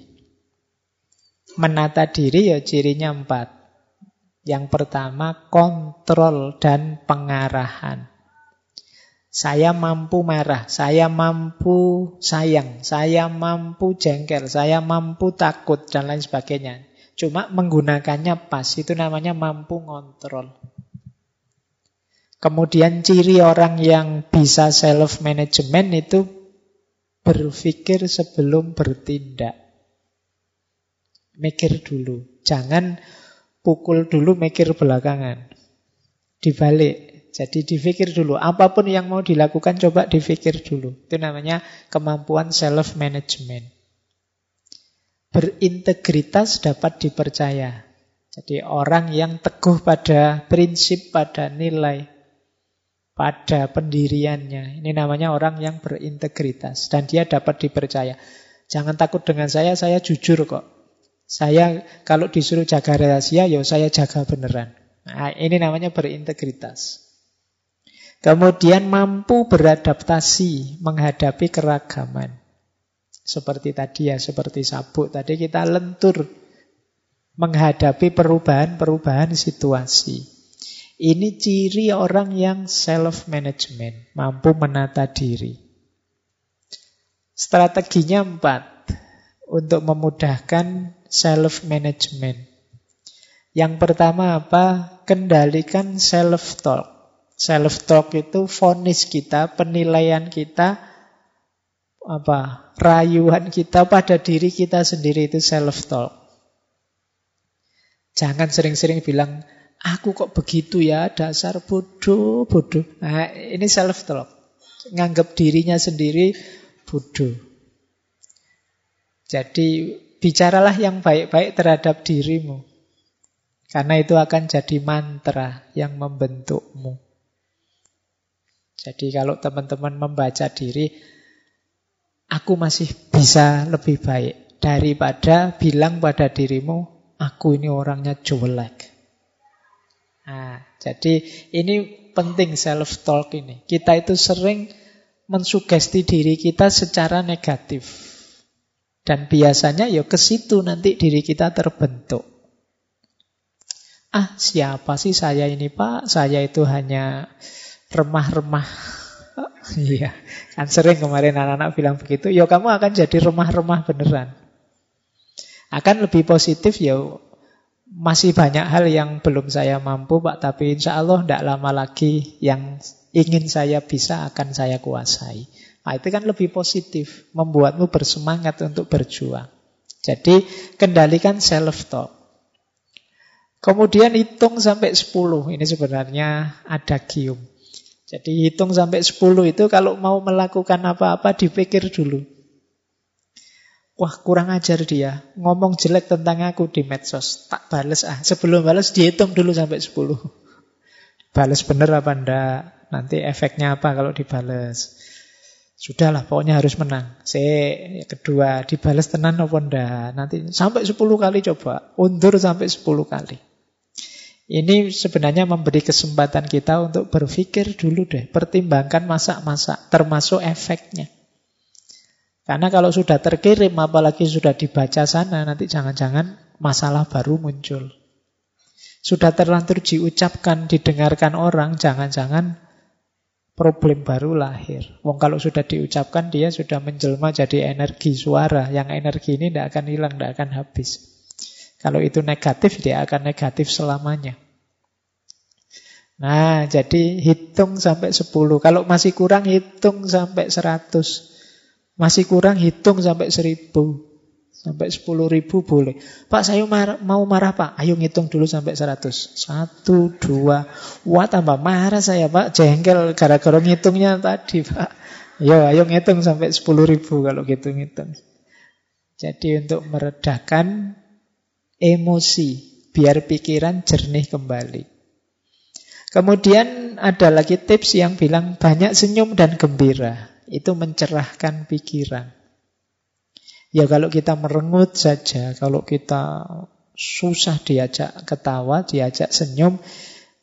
Menata diri ya cirinya empat. Yang pertama kontrol dan pengarahan. Saya mampu marah, saya mampu sayang, saya mampu jengkel, saya mampu takut, dan lain sebagainya. Cuma menggunakannya pas, itu namanya mampu ngontrol. Kemudian ciri orang yang bisa self-management itu berpikir sebelum bertindak. Mikir dulu, jangan pukul dulu, mikir belakangan. Dibalik, jadi dipikir dulu, apa pun yang mau dilakukan coba dipikir dulu. Itu namanya kemampuan self-management. Berintegritas dapat dipercaya. Jadi orang yang teguh pada prinsip, pada nilai, pada pendiriannya. Ini namanya orang yang berintegritas. Dan dia dapat dipercaya. Jangan takut dengan saya, saya jujur kok. Saya kalau disuruh jaga rahasia, ya saya jaga beneran. Nah, ini namanya berintegritas. Kemudian mampu beradaptasi menghadapi keragaman. Seperti tadi ya, seperti sabuk. Tadi kita lentur menghadapi perubahan-perubahan situasi. Ini ciri orang yang self-management, mampu menata diri. Strateginya empat untuk memudahkan self-management. Yang pertama apa? Kendalikan self-talk. Self-talk itu fonis kita, penilaian kita, apa rayuan kita pada diri kita sendiri itu self-talk. Jangan sering-sering bilang, aku kok begitu ya, dasar bodoh, bodoh. Nah, ini self-talk. Nganggap dirinya sendiri bodoh. Jadi, bicaralah yang baik-baik terhadap dirimu. Karena itu akan jadi mantra yang membentukmu. Jadi kalau teman-teman membaca diri, aku masih bisa lebih baik daripada bilang pada dirimu, aku ini orangnya jelek. Nah, jadi ini penting self-talk ini. Kita itu sering mensugesti diri kita secara negatif. Dan biasanya ya ke situ nanti diri kita terbentuk. Ah, siapa sih saya ini Pak? Saya itu hanya remah-remah. Iya, kan sering kemarin anak-anak bilang begitu. Ya kamu akan jadi remah-remah beneran. Akan lebih positif ya masih banyak hal yang belum saya mampu Pak, tapi insya Allah tidak lama lagi yang ingin saya bisa akan saya kuasai. Nah, itu kan lebih positif, membuatmu bersemangat untuk berjuang. Jadi kendalikan self-talk. Kemudian hitung sampai 10. Ini sebenarnya ada gium. Jadi hitung sampai 10 itu kalau mau melakukan apa-apa dipikir dulu. Wah kurang ajar dia, ngomong jelek tentang aku di medsos. Tak bales ah, sebelum bales dihitung dulu sampai 10. [laughs] Bales bener apa enggak, nanti efeknya apa kalau dibales. Sudahlah, pokoknya harus menang. C, kedua, dibales tenan apa enggak. Nanti sampai 10 kali coba, undur sampai 10 kali. Ini sebenarnya memberi kesempatan kita untuk berpikir dulu deh, pertimbangkan masak-masak, termasuk efeknya. Karena kalau sudah terkirim, apalagi sudah dibaca sana, nanti jangan-jangan masalah baru muncul. Sudah terlanjur diucapkan, didengarkan orang, jangan-jangan problem baru lahir. Wong kalau sudah diucapkan dia sudah menjelma jadi energi suara. Yang energi ini tidak akan hilang, tidak akan habis. Kalau itu negatif, dia akan negatif selamanya. Nah, jadi hitung sampai 10. Kalau masih kurang, hitung sampai 100. Masih kurang, hitung sampai 1000. Sampai 10 ribu boleh. Pak, saya marah, mau marah, Pak. Ayo ngitung dulu sampai 100. Satu, dua. Wah, tambah marah saya, Pak. Jengkel gara-gara ngitungnya tadi, Pak. Yo, ayo ngitung sampai 10 ribu kalau gitu ngitung. Jadi untuk meredakan emosi, biar pikiran jernih kembali. Kemudian ada lagi tips yang bilang banyak senyum dan gembira. Itu mencerahkan pikiran. Ya kalau kita merengut saja, kalau kita susah diajak ketawa, diajak senyum,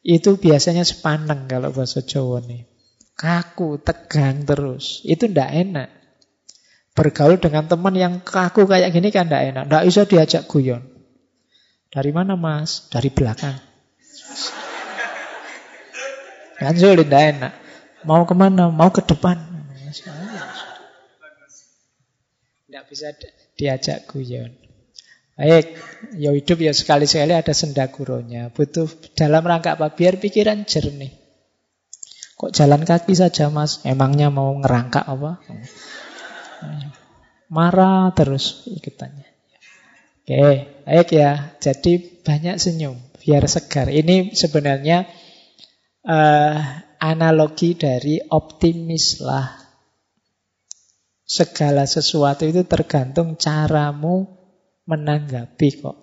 itu biasanya sepaneng kalau bahasa Jawa nih. Kaku, tegang terus. Itu ndak enak. Bergaul dengan teman yang kaku kayak gini kan ndak enak. Ndak bisa diajak guyon. Dari mana mas? Dari belakang. Kan sulit, ndak enak. Mau ke mana? Mau ke depan. Tidak bisa diajak guyon. Baik, ya hidup ya sekali-sekali ada sendaguronya. Butuh dalam rangka apa? Biar pikiran jernih. Kok jalan kaki saja mas? Emangnya mau ngerangkak apa? Marah terus ikutannya. Oke, baik ya. Jadi banyak senyum, biar segar. Ini sebenarnya uh, analogi dari optimis lah Segala sesuatu itu tergantung caramu menanggapi kok.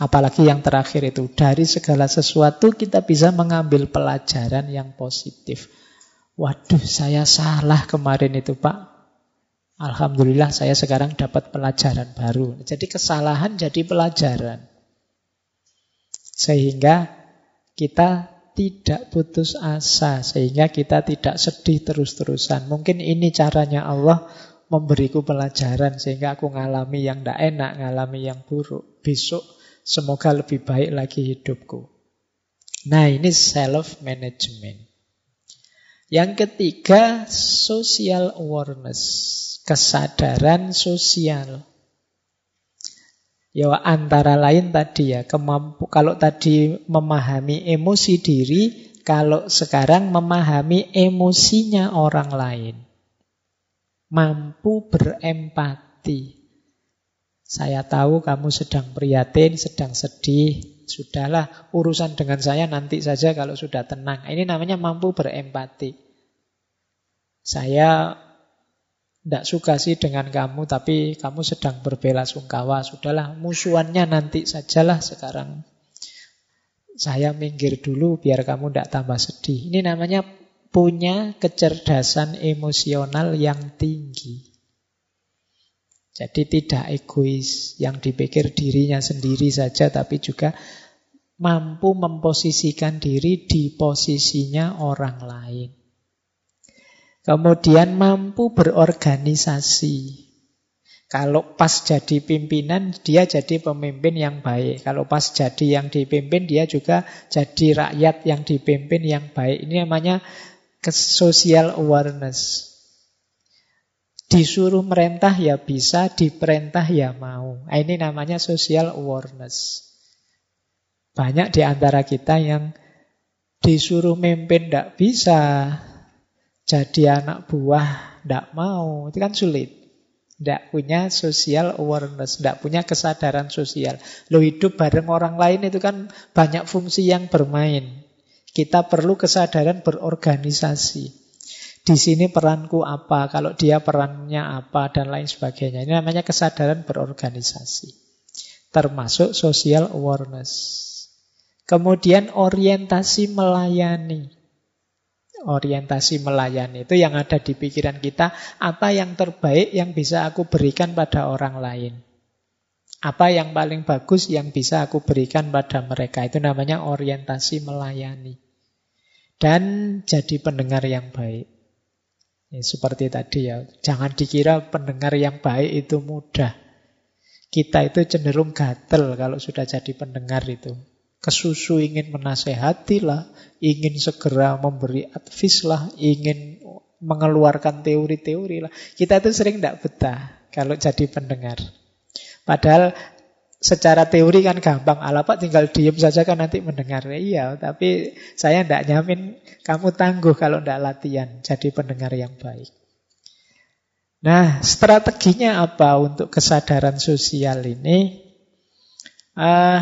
Apalagi yang terakhir itu, dari segala sesuatu kita bisa mengambil pelajaran yang positif. Waduh, saya salah kemarin itu, Pak. Alhamdulillah saya sekarang dapat pelajaran baru. Jadi kesalahan jadi pelajaran. Sehingga kita tidak putus asa sehingga kita tidak sedih terus-terusan. Mungkin ini caranya Allah memberiku pelajaran sehingga aku ngalami yang tidak enak, ngalami yang buruk. Besok semoga lebih baik lagi hidupku. Nah ini self-management. Yang ketiga, social awareness. Kesadaran sosial. Ya antara lain tadi ya, kemampu kalau tadi memahami emosi diri, kalau sekarang memahami emosinya orang lain. Mampu berempati. Saya tahu kamu sedang prihatin, sedang sedih. Sudahlah, urusan dengan saya nanti saja kalau sudah tenang. Ini namanya mampu berempati. Saya tidak suka sih dengan kamu, tapi kamu sedang berbela sungkawa. Sudahlah, musuhannya nanti sajalah sekarang. Saya minggir dulu biar kamu tidak tambah sedih. Ini namanya punya kecerdasan emosional yang tinggi. Jadi tidak egois, yang dipikir dirinya sendiri saja, tapi juga mampu memposisikan diri di posisinya orang lain. Kemudian mampu berorganisasi. Kalau pas jadi pimpinan, dia jadi pemimpin yang baik. Kalau pas jadi yang dipimpin, dia juga jadi rakyat yang dipimpin yang baik. Ini namanya social awareness. Disuruh merentah ya bisa, diperintah ya mau. Nah, ini namanya social awareness. Banyak di antara kita yang disuruh memimpin tidak bisa, jadi anak buah tidak mau, itu kan sulit. Tidak punya social awareness, tidak punya kesadaran sosial. Lo hidup bareng orang lain itu kan banyak fungsi yang bermain. Kita perlu kesadaran berorganisasi. Di sini peranku apa, kalau dia perannya apa, dan lain sebagainya. Ini namanya kesadaran berorganisasi. Termasuk social awareness. Kemudian orientasi melayani orientasi melayani itu yang ada di pikiran kita, apa yang terbaik yang bisa aku berikan pada orang lain. Apa yang paling bagus yang bisa aku berikan pada mereka. Itu namanya orientasi melayani. Dan jadi pendengar yang baik. Ya, seperti tadi ya, jangan dikira pendengar yang baik itu mudah. Kita itu cenderung gatel kalau sudah jadi pendengar itu. Kesusu ingin menasehati lah, ingin segera memberi advis lah, ingin mengeluarkan teori-teori lah. Kita itu sering tidak betah kalau jadi pendengar. Padahal secara teori kan gampang. Ala Pak tinggal diem saja kan nanti mendengar. Iya, tapi saya tidak nyamin kamu tangguh kalau tidak latihan jadi pendengar yang baik. Nah, strateginya apa untuk kesadaran sosial ini? Uh,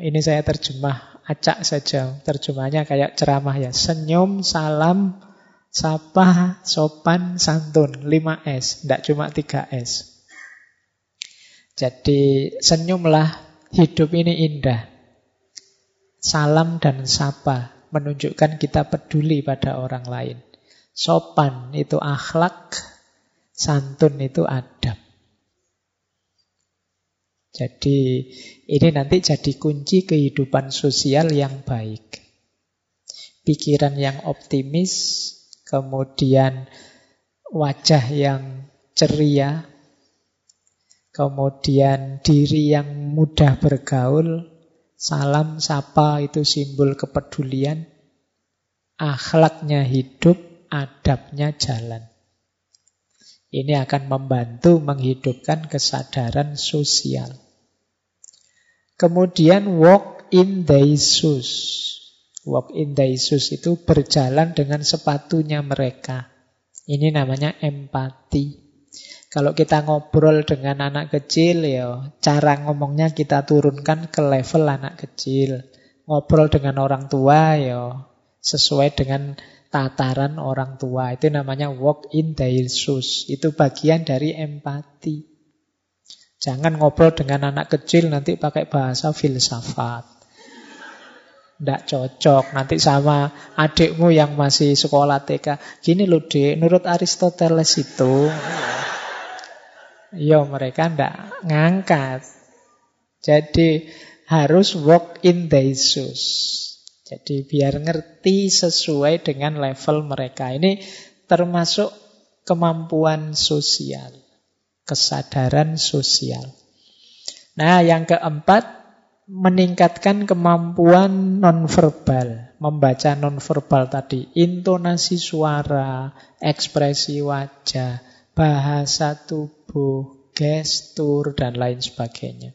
ini saya terjemah acak saja. Terjemahnya kayak ceramah ya. Senyum, salam, sapa, sopan, santun. 5S, tidak cuma 3S. Jadi senyumlah, hidup ini indah. Salam dan sapa menunjukkan kita peduli pada orang lain. Sopan itu akhlak, santun itu adab. Jadi ini nanti jadi kunci kehidupan sosial yang baik. Pikiran yang optimis, kemudian wajah yang ceria, kemudian diri yang mudah bergaul, salam, sapa itu simbol kepedulian, akhlaknya hidup, adabnya jalan. Ini akan membantu menghidupkan kesadaran sosial. Kemudian walk in Jesus. Walk in Jesus itu berjalan dengan sepatunya mereka. Ini namanya empati. Kalau kita ngobrol dengan anak kecil ya cara ngomongnya kita turunkan ke level anak kecil. Ngobrol dengan orang tua ya sesuai dengan tataran orang tua. Itu namanya walk in their shoes. Itu bagian dari empati. Jangan ngobrol dengan anak kecil nanti pakai bahasa filsafat. Tidak cocok. Nanti sama adikmu yang masih sekolah TK. Gini loh dek, menurut Aristoteles itu. Ya mereka tidak ngangkat. Jadi harus walk in their shoes. Jadi biar ngerti sesuai dengan level mereka. Ini termasuk kemampuan sosial kesadaran sosial. Nah, yang keempat, meningkatkan kemampuan nonverbal, membaca nonverbal tadi, intonasi suara, ekspresi wajah, bahasa tubuh, gestur, dan lain sebagainya.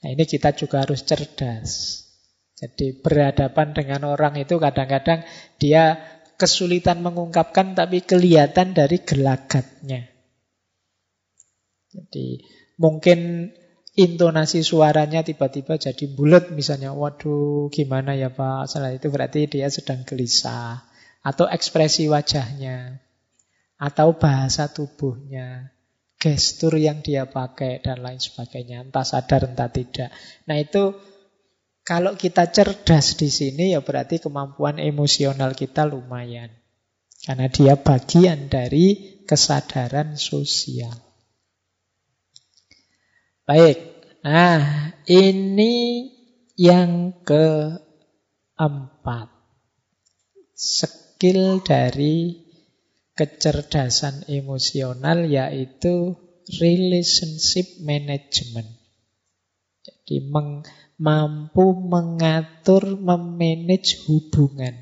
Nah, ini kita juga harus cerdas. Jadi berhadapan dengan orang itu kadang-kadang dia kesulitan mengungkapkan tapi kelihatan dari gelagatnya. Jadi mungkin intonasi suaranya tiba-tiba jadi bulat misalnya. Waduh gimana ya Pak? Salah itu berarti dia sedang gelisah. Atau ekspresi wajahnya. Atau bahasa tubuhnya. Gestur yang dia pakai dan lain sebagainya. Entah sadar entah tidak. Nah itu kalau kita cerdas di sini ya berarti kemampuan emosional kita lumayan. Karena dia bagian dari kesadaran sosial. Baik. Nah, ini yang keempat. Skill dari kecerdasan emosional yaitu relationship management. Jadi meng, mampu mengatur, memanage hubungan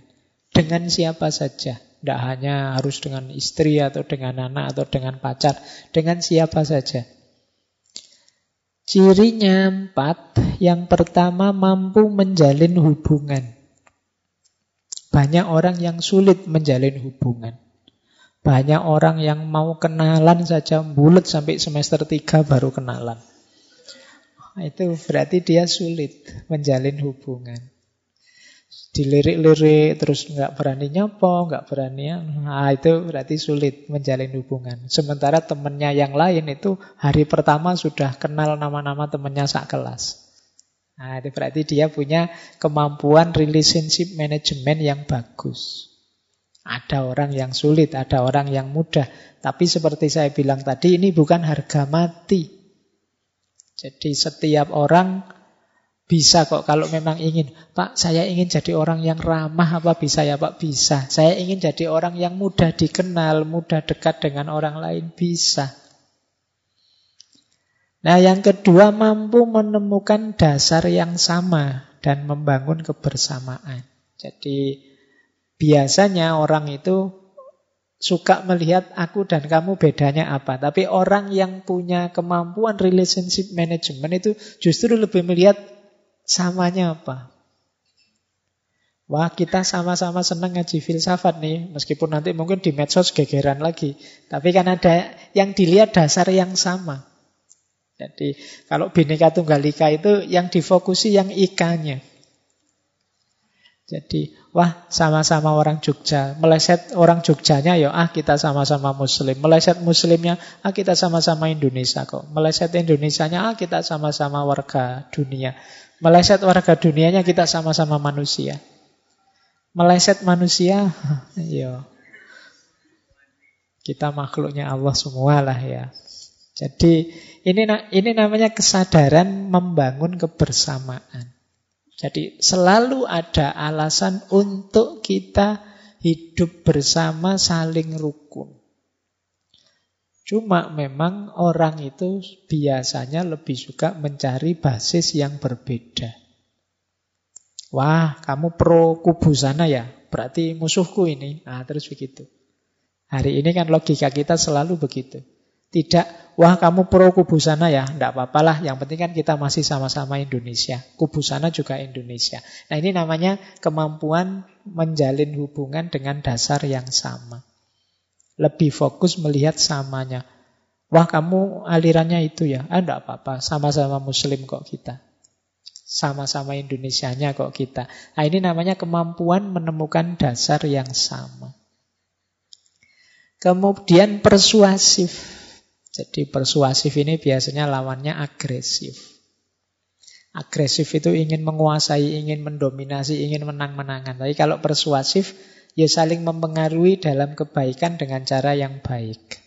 dengan siapa saja. Tidak hanya harus dengan istri atau dengan anak atau dengan pacar, dengan siapa saja. Cirinya empat. Yang pertama mampu menjalin hubungan. Banyak orang yang sulit menjalin hubungan. Banyak orang yang mau kenalan saja bulat sampai semester tiga baru kenalan. Itu berarti dia sulit menjalin hubungan dilirik-lirik terus nggak berani nyopo, nggak berani nah itu berarti sulit menjalin hubungan. Sementara temennya yang lain itu hari pertama sudah kenal nama-nama temennya sak kelas. Nah, itu berarti dia punya kemampuan relationship management yang bagus. Ada orang yang sulit, ada orang yang mudah. Tapi seperti saya bilang tadi, ini bukan harga mati. Jadi setiap orang bisa kok kalau memang ingin. Pak, saya ingin jadi orang yang ramah apa bisa ya Pak? Bisa. Saya ingin jadi orang yang mudah dikenal, mudah dekat dengan orang lain. Bisa. Nah yang kedua mampu menemukan dasar yang sama dan membangun kebersamaan. Jadi biasanya orang itu suka melihat aku dan kamu bedanya apa. Tapi orang yang punya kemampuan relationship management itu justru lebih melihat samanya apa. Wah kita sama-sama senang ngaji filsafat nih. Meskipun nanti mungkin di medsos gegeran lagi. Tapi kan ada yang dilihat dasar yang sama. Jadi kalau Bhinneka Tunggal Ika itu yang difokusi yang ikanya jadi, wah sama-sama orang Jogja. Meleset orang Jogjanya ya, ah kita sama-sama Muslim. Meleset Muslimnya, ah kita sama-sama Indonesia kok. Meleset Indonesianya, ah kita sama-sama warga dunia. Meleset warga dunianya, kita sama-sama manusia. Meleset manusia, [laughs] ya kita makhluknya Allah semua lah ya. Jadi ini ini namanya kesadaran membangun kebersamaan. Jadi selalu ada alasan untuk kita hidup bersama saling rukun. Cuma memang orang itu biasanya lebih suka mencari basis yang berbeda. Wah, kamu pro kubu sana ya? Berarti musuhku ini. Nah, terus begitu. Hari ini kan logika kita selalu begitu. Tidak, wah kamu pro kubu sana ya, tidak apa-apalah. Yang penting kan kita masih sama-sama Indonesia. Kubu sana juga Indonesia. Nah ini namanya kemampuan menjalin hubungan dengan dasar yang sama. Lebih fokus melihat samanya. Wah kamu alirannya itu ya, ah tidak apa-apa, sama-sama Muslim kok kita. Sama-sama Indonesianya kok kita. Nah ini namanya kemampuan menemukan dasar yang sama. Kemudian persuasif. Jadi persuasif ini biasanya lawannya agresif. Agresif itu ingin menguasai, ingin mendominasi, ingin menang-menangan. Tapi kalau persuasif, ya saling mempengaruhi dalam kebaikan dengan cara yang baik.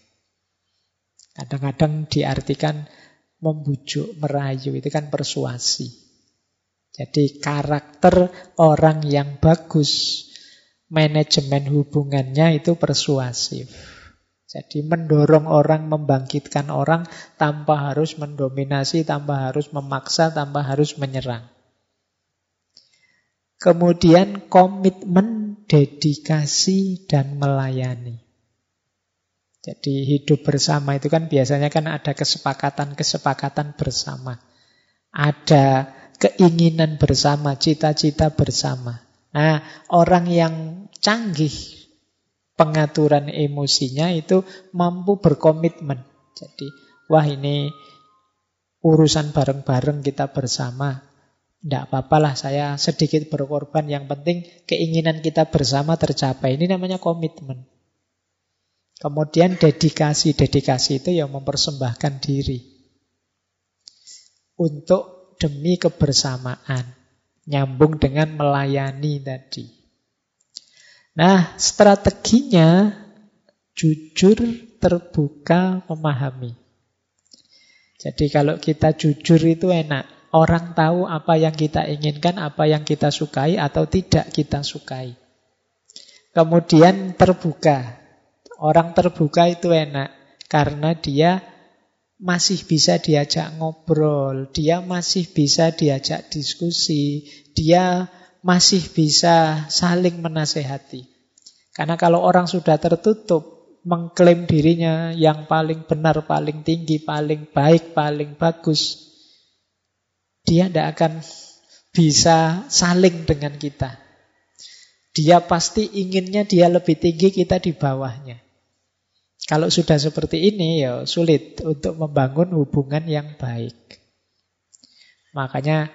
Kadang-kadang diartikan membujuk, merayu, itu kan persuasi. Jadi karakter orang yang bagus, manajemen hubungannya itu persuasif. Jadi mendorong orang, membangkitkan orang tanpa harus mendominasi, tanpa harus memaksa, tanpa harus menyerang. Kemudian komitmen, dedikasi, dan melayani. Jadi hidup bersama itu kan biasanya kan ada kesepakatan-kesepakatan bersama. Ada keinginan bersama, cita-cita bersama. Nah, orang yang canggih pengaturan emosinya itu mampu berkomitmen. Jadi, wah ini urusan bareng-bareng kita bersama. Tidak apa-apalah saya sedikit berkorban. Yang penting keinginan kita bersama tercapai. Ini namanya komitmen. Kemudian dedikasi. Dedikasi itu yang mempersembahkan diri. Untuk demi kebersamaan. Nyambung dengan melayani tadi. Nah, strateginya jujur, terbuka, memahami. Jadi kalau kita jujur itu enak. Orang tahu apa yang kita inginkan, apa yang kita sukai atau tidak kita sukai. Kemudian terbuka. Orang terbuka itu enak karena dia masih bisa diajak ngobrol, dia masih bisa diajak diskusi, dia masih bisa saling menasehati. Karena kalau orang sudah tertutup, mengklaim dirinya yang paling benar, paling tinggi, paling baik, paling bagus, dia tidak akan bisa saling dengan kita. Dia pasti inginnya dia lebih tinggi, kita di bawahnya. Kalau sudah seperti ini ya sulit untuk membangun hubungan yang baik. Makanya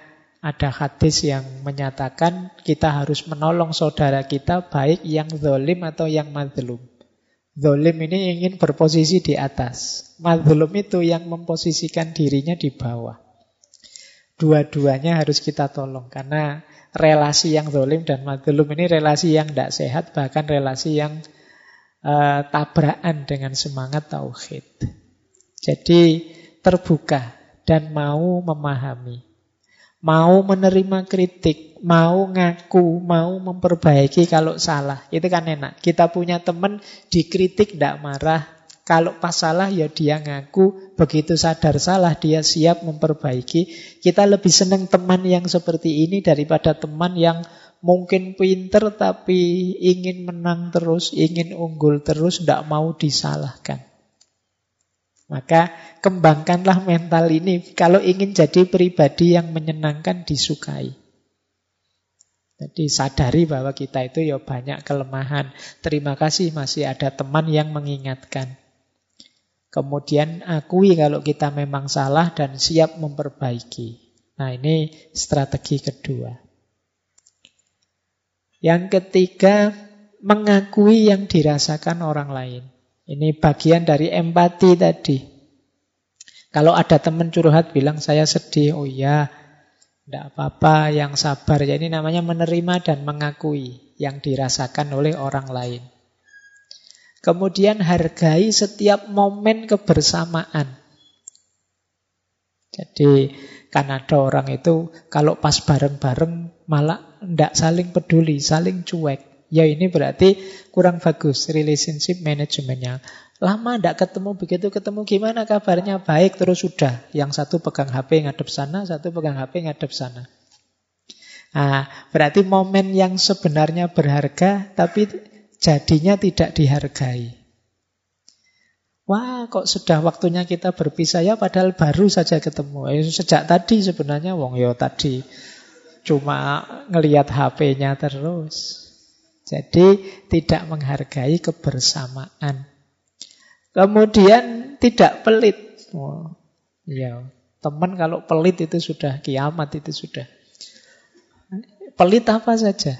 ada hadis yang menyatakan kita harus menolong saudara kita baik yang zolim atau yang madlum. Zolim ini ingin berposisi di atas. Madlum itu yang memposisikan dirinya di bawah. Dua-duanya harus kita tolong. Karena relasi yang zolim dan madlum ini relasi yang tidak sehat. Bahkan relasi yang uh, tabrakan dengan semangat tauhid. Jadi terbuka dan mau memahami. Mau menerima kritik, mau ngaku, mau memperbaiki kalau salah. Itu kan enak. Kita punya teman dikritik tidak marah, Kalau pas salah ya dia ngaku, begitu sadar salah dia siap memperbaiki. Kita lebih senang teman yang seperti ini daripada teman yang mungkin pinter tapi ingin menang terus, ingin unggul terus, tidak mau disalahkan. Maka kembangkanlah mental ini kalau ingin jadi pribadi yang menyenangkan, disukai. Jadi sadari bahwa kita itu ya banyak kelemahan. Terima kasih masih ada teman yang mengingatkan. Kemudian akui kalau kita memang salah dan siap memperbaiki. Nah ini strategi kedua. Yang ketiga, mengakui yang dirasakan orang lain. Ini bagian dari empati tadi. Kalau ada teman curhat bilang saya sedih, oh iya, tidak apa-apa, yang sabar. Ya ini namanya menerima dan mengakui yang dirasakan oleh orang lain. Kemudian hargai setiap momen kebersamaan. Jadi kan ada orang itu kalau pas bareng-bareng malah tidak saling peduli, saling cuek. Ya ini berarti kurang bagus relationship manajemennya. Lama tidak ketemu, begitu ketemu gimana kabarnya? Baik terus sudah. Yang satu pegang HP ngadep sana, satu pegang HP ngadep sana. Nah, berarti momen yang sebenarnya berharga tapi jadinya tidak dihargai. Wah, kok sudah waktunya kita berpisah ya padahal baru saja ketemu. Eh, sejak tadi sebenarnya wong yo tadi cuma ngelihat HP-nya terus. Jadi tidak menghargai kebersamaan. Kemudian tidak pelit. Oh, ya, teman kalau pelit itu sudah kiamat itu sudah. Pelit apa saja?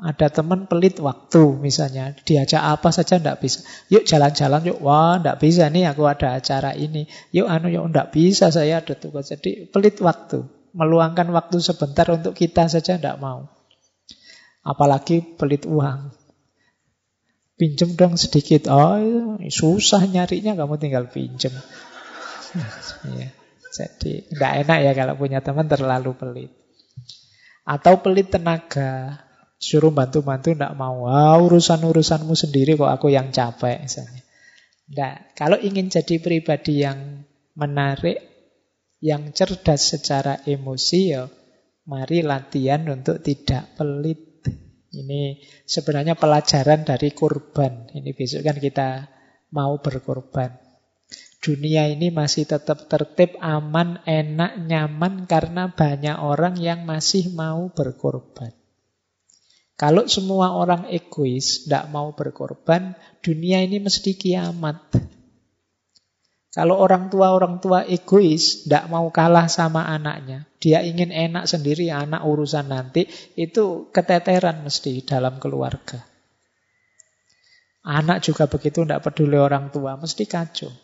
Ada teman pelit waktu misalnya, diajak apa saja tidak bisa. Yuk jalan-jalan, yuk wah tidak bisa nih aku ada acara ini. Yuk anu yuk tidak bisa saya ada tugas. Jadi pelit waktu, meluangkan waktu sebentar untuk kita saja tidak mau. Apalagi pelit uang. Pinjem dong sedikit. Oh susah nyarinya kamu tinggal pinjem. [laughs] ya. Jadi tidak enak ya kalau punya teman terlalu pelit. Atau pelit tenaga. Suruh bantu-bantu tidak mau. Wah, urusan-urusanmu sendiri kok aku yang capek misalnya. Nah, kalau ingin jadi pribadi yang menarik, yang cerdas secara emosi ya, mari latihan untuk tidak pelit. Ini sebenarnya pelajaran dari kurban. Ini besok kan kita mau berkorban. Dunia ini masih tetap tertib, aman, enak, nyaman karena banyak orang yang masih mau berkorban. Kalau semua orang egois, tidak mau berkorban, dunia ini mesti kiamat. Kalau orang tua-orang tua egois, tidak mau kalah sama anaknya. Dia ingin enak sendiri, anak urusan nanti. Itu keteteran mesti dalam keluarga. Anak juga begitu, tidak peduli orang tua, mesti kacau.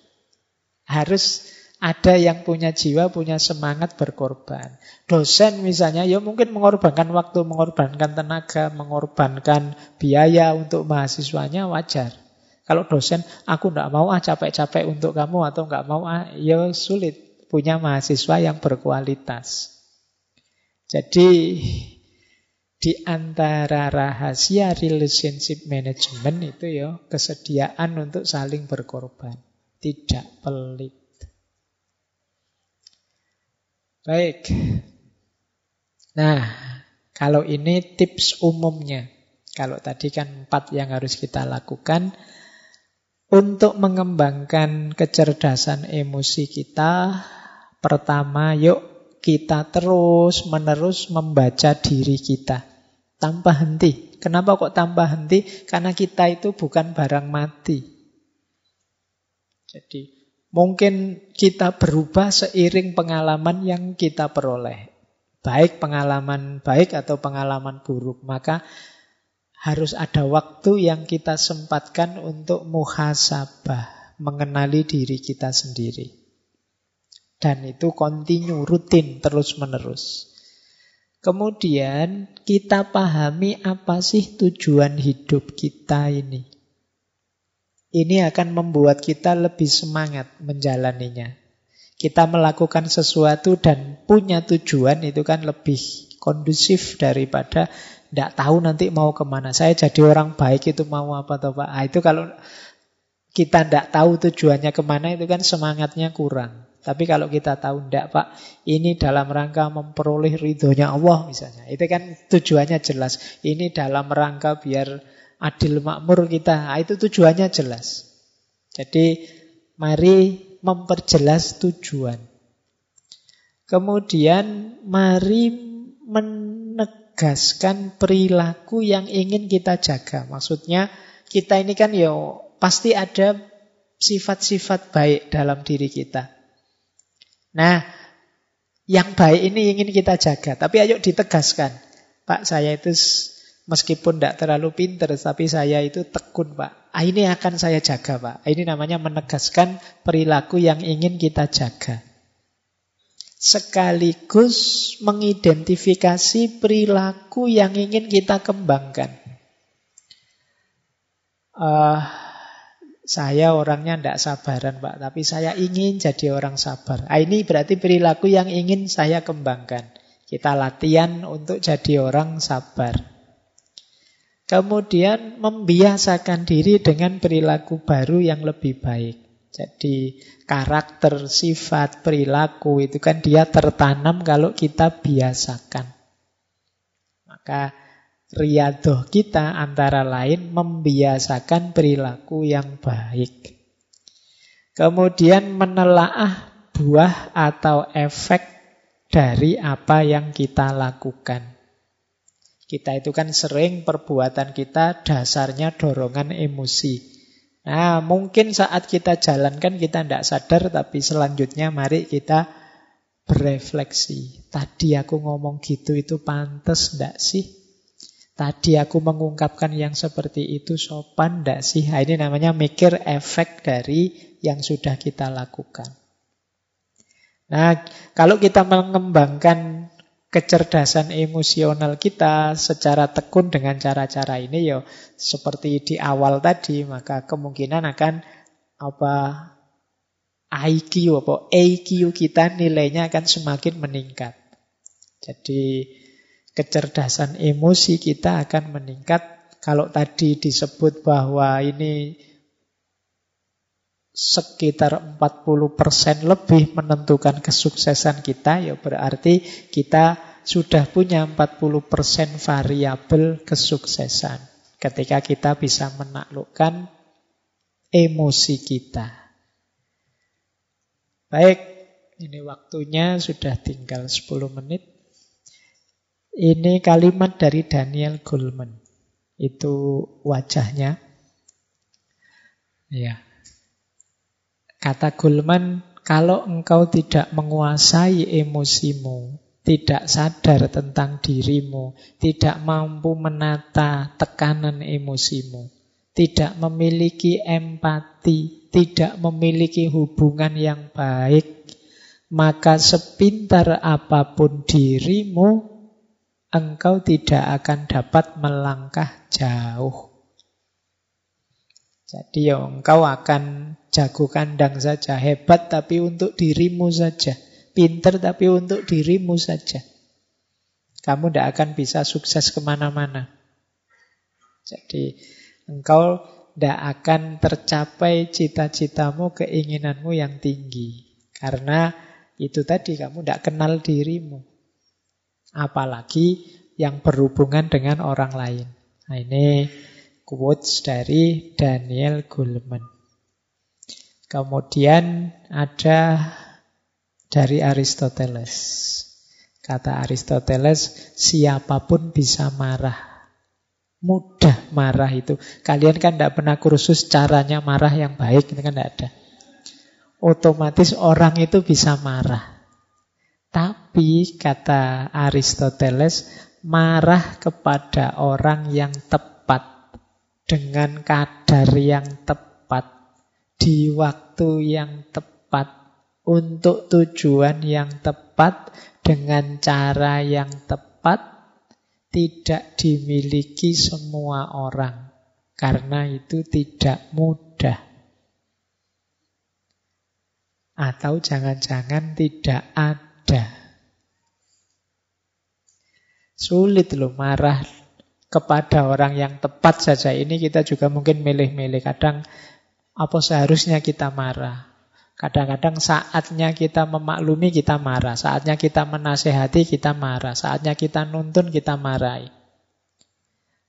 Harus ada yang punya jiwa, punya semangat berkorban. Dosen misalnya, ya mungkin mengorbankan waktu, mengorbankan tenaga, mengorbankan biaya untuk mahasiswanya wajar. Kalau dosen, aku tidak mau ah capek-capek untuk kamu atau nggak mau ah, ya sulit punya mahasiswa yang berkualitas. Jadi di antara rahasia relationship management itu ya kesediaan untuk saling berkorban, tidak pelit. Baik. Nah, kalau ini tips umumnya. Kalau tadi kan empat yang harus kita lakukan untuk mengembangkan kecerdasan emosi kita. Pertama, yuk kita terus menerus membaca diri kita tanpa henti. Kenapa kok tanpa henti? Karena kita itu bukan barang mati. Jadi Mungkin kita berubah seiring pengalaman yang kita peroleh. Baik pengalaman baik atau pengalaman buruk. Maka harus ada waktu yang kita sempatkan untuk muhasabah. Mengenali diri kita sendiri. Dan itu kontinu, rutin, terus-menerus. Kemudian kita pahami apa sih tujuan hidup kita ini. Ini akan membuat kita lebih semangat menjalaninya. Kita melakukan sesuatu dan punya tujuan itu kan lebih kondusif daripada tidak tahu nanti mau ke mana. Saya jadi orang baik itu mau apa atau Pak. Ah, itu kalau kita tidak tahu tujuannya ke mana itu kan semangatnya kurang. Tapi kalau kita tahu tidak Pak, ini dalam rangka memperoleh ridhonya Allah misalnya. Itu kan tujuannya jelas. Ini dalam rangka biar adil makmur kita. Nah, itu tujuannya jelas. Jadi mari memperjelas tujuan. Kemudian mari menegaskan perilaku yang ingin kita jaga. Maksudnya kita ini kan ya pasti ada sifat-sifat baik dalam diri kita. Nah, yang baik ini ingin kita jaga. Tapi ayo ditegaskan. Pak, saya itu meskipun tidak terlalu pinter, tapi saya itu tekun, Pak. Ah, ini akan saya jaga, Pak. Ini namanya menegaskan perilaku yang ingin kita jaga. Sekaligus mengidentifikasi perilaku yang ingin kita kembangkan. Uh, saya orangnya tidak sabaran Pak, tapi saya ingin jadi orang sabar. Nah, ini berarti perilaku yang ingin saya kembangkan. Kita latihan untuk jadi orang sabar. Kemudian membiasakan diri dengan perilaku baru yang lebih baik. Jadi karakter, sifat, perilaku itu kan dia tertanam kalau kita biasakan. Maka riadoh kita antara lain membiasakan perilaku yang baik. Kemudian menelaah buah atau efek dari apa yang kita lakukan. Kita itu kan sering perbuatan kita dasarnya dorongan emosi. Nah, mungkin saat kita jalankan kita tidak sadar, tapi selanjutnya mari kita berefleksi. Tadi aku ngomong gitu itu pantas enggak sih? Tadi aku mengungkapkan yang seperti itu sopan ndak sih? Nah, ini namanya mikir efek dari yang sudah kita lakukan. Nah, kalau kita mengembangkan kecerdasan emosional kita secara tekun dengan cara-cara ini ya seperti di awal tadi, maka kemungkinan akan apa IQ apa AQ kita nilainya akan semakin meningkat. Jadi kecerdasan emosi kita akan meningkat. Kalau tadi disebut bahwa ini sekitar 40% lebih menentukan kesuksesan kita, ya berarti kita sudah punya 40% variabel kesuksesan. Ketika kita bisa menaklukkan emosi kita. Baik, ini waktunya sudah tinggal 10 menit. Ini kalimat dari Daniel Goleman. Itu wajahnya. Ya. Kata Goleman, kalau engkau tidak menguasai emosimu, tidak sadar tentang dirimu, tidak mampu menata tekanan emosimu, tidak memiliki empati, tidak memiliki hubungan yang baik, maka sepintar apa pun dirimu, engkau tidak akan dapat melangkah jauh. Jadi ya engkau akan jago kandang saja, hebat tapi untuk dirimu saja, pinter tapi untuk dirimu saja. Kamu tidak akan bisa sukses ke mana-mana. Jadi engkau tidak akan tercapai cita-citamu, keinginanmu yang tinggi. Karena itu tadi kamu tidak kenal dirimu apalagi yang berhubungan dengan orang lain. Nah, ini quotes dari Daniel Goleman. Kemudian ada dari Aristoteles. Kata Aristoteles, siapa pun bisa marah. Mudah marah itu. Kalian kan tidak pernah kursus caranya marah yang baik, itu kan tidak ada. Otomatis orang itu bisa marah. Tapi kata Aristoteles, marah kepada orang yang tepat dengan kadar yang tepat di waktu yang tepat untuk tujuan yang tepat dengan cara yang tepat tidak dimiliki semua orang karena itu tidak mudah. Atau jangan-jangan tidak ada. Sulit loh marah kepada orang yang tepat saja. Ini kita juga mungkin milih-milih. Kadang Apa seharusnya kita marah? Kadang-kadang saatnya kita memaklumi kita marah, saatnya kita menasehati kita marah, saatnya kita nuntun kita marahi.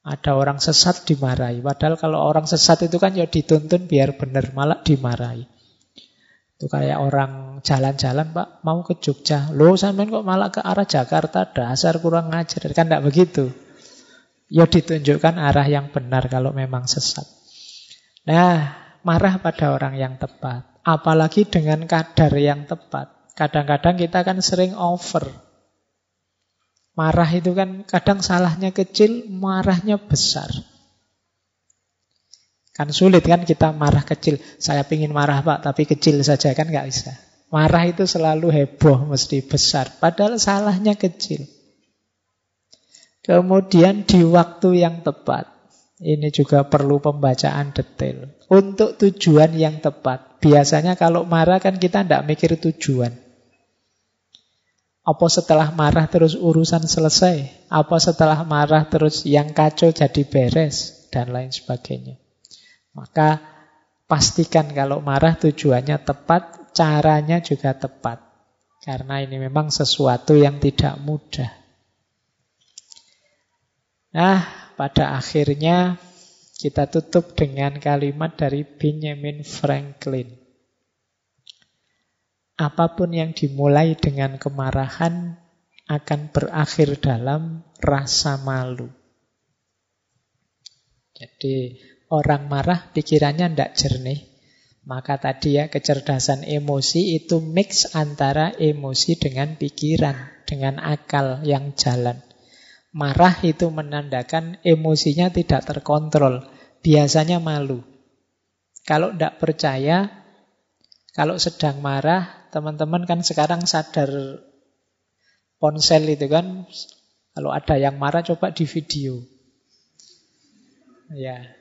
Ada orang sesat dimarahi, padahal kalau orang sesat itu kan ya dituntun biar benar, malah dimarahi. Itu kayak orang jalan-jalan, Pak, mau ke Jogja. Loh, sampean kok malah ke arah Jakarta, dasar kurang ngajar. Kan tidak begitu. Ya ditunjukkan arah yang benar kalau memang sesat. Nah, marah pada orang yang tepat. Apalagi dengan kadar yang tepat. Kadang-kadang kita kan sering over. Marah itu kan kadang salahnya kecil, marahnya besar. Kan sulit kan kita marah kecil. Saya pingin marah pak, tapi kecil saja kan nggak bisa. Marah itu selalu heboh, mesti besar. Padahal salahnya kecil. Kemudian di waktu yang tepat. Ini juga perlu pembacaan detail. Untuk tujuan yang tepat. Biasanya kalau marah kan kita tidak mikir tujuan. Apa setelah marah terus urusan selesai? Apa setelah marah terus yang kacau jadi beres? Dan lain sebagainya. Maka pastikan kalau marah tujuannya tepat, caranya juga tepat. Karena ini memang sesuatu yang tidak mudah. Nah, pada akhirnya kita tutup dengan kalimat dari Benjamin Franklin. Apa pun yang dimulai dengan kemarahan akan berakhir dalam rasa malu. Jadi orang marah pikirannya tidak jernih. Maka tadi ya kecerdasan emosi itu mix antara emosi dengan pikiran, dengan akal yang jalan. Marah itu menandakan emosinya tidak terkontrol. Biasanya malu. Kalau tidak percaya, kalau sedang marah, teman-teman kan sekarang sadar ponsel itu kan, kalau ada yang marah coba di video. Ya.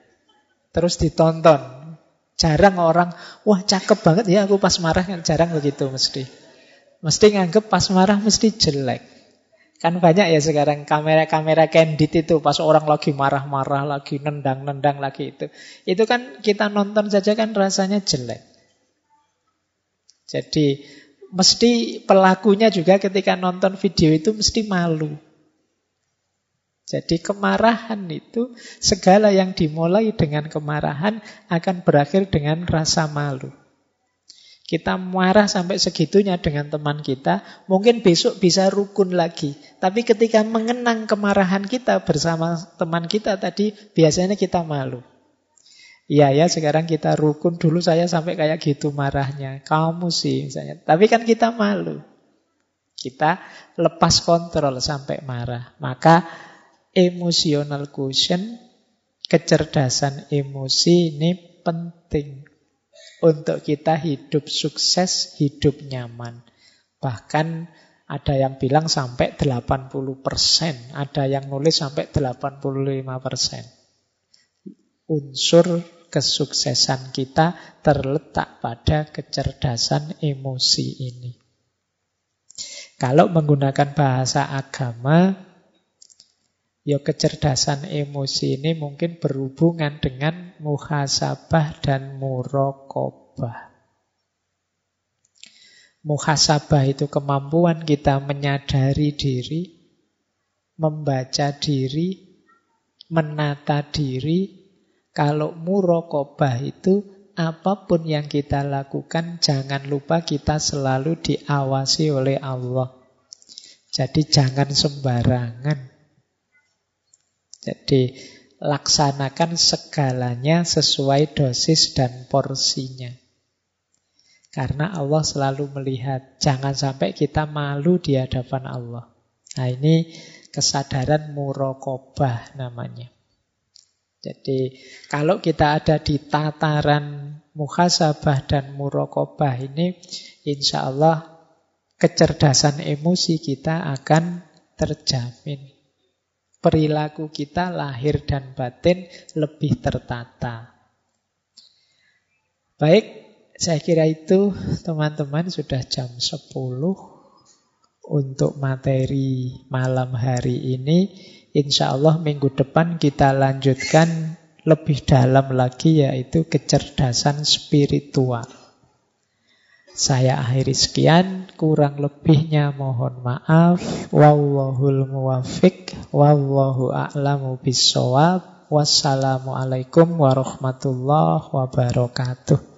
Terus ditonton. Jarang orang, wah cakep banget ya aku pas marah, kan jarang begitu mesti. Mesti nganggep pas marah mesti jelek. Kan banyak ya sekarang kamera-kamera candid itu pas orang lagi marah-marah lagi, nendang-nendang lagi itu. Itu kan kita nonton saja kan rasanya jelek. Jadi mesti pelakunya juga ketika nonton video itu mesti malu. Jadi kemarahan itu segala yang dimulai dengan kemarahan akan berakhir dengan rasa malu. Kita marah sampai segitunya dengan teman kita, mungkin besok bisa rukun lagi. Tapi ketika mengenang kemarahan kita bersama teman kita tadi, biasanya kita malu. Iya ya, sekarang kita rukun dulu saya sampai kayak gitu marahnya. Kamu sih misalnya. Tapi kan kita malu. Kita lepas kontrol sampai marah. Maka emotional quotient, kecerdasan emosi ini penting untuk kita hidup sukses, hidup nyaman. Bahkan ada yang bilang sampai 80%, ada yang nulis sampai 85%. Unsur kesuksesan kita terletak pada kecerdasan emosi ini. Kalau menggunakan bahasa agama, Ya kecerdasan emosi ini mungkin berhubungan dengan muhasabah dan murokobah. Muhasabah itu kemampuan kita menyadari diri, membaca diri, menata diri. Kalau murokobah itu apa pun yang kita lakukan jangan lupa kita selalu diawasi oleh Allah. Jadi jangan sembarangan. Jadi laksanakan segalanya sesuai dosis dan porsinya. Karena Allah selalu melihat, jangan sampai kita malu di hadapan Allah. Nah ini kesadaran murokobah namanya. Jadi kalau kita ada di tataran muhasabah dan murokobah ini, insya Allah kecerdasan emosi kita akan terjamin perilaku kita lahir dan batin lebih tertata. Baik, saya kira itu teman-teman sudah jam 10 untuk materi malam hari ini. Insya Allah minggu depan kita lanjutkan lebih dalam lagi yaitu kecerdasan spiritual. Saya akhiri sekian, kurang lebihnya mohon maaf. Wallahul muwafiq, wallahu a'lamu bisawab. Wassalamualaikum warahmatullahi wabarakatuh.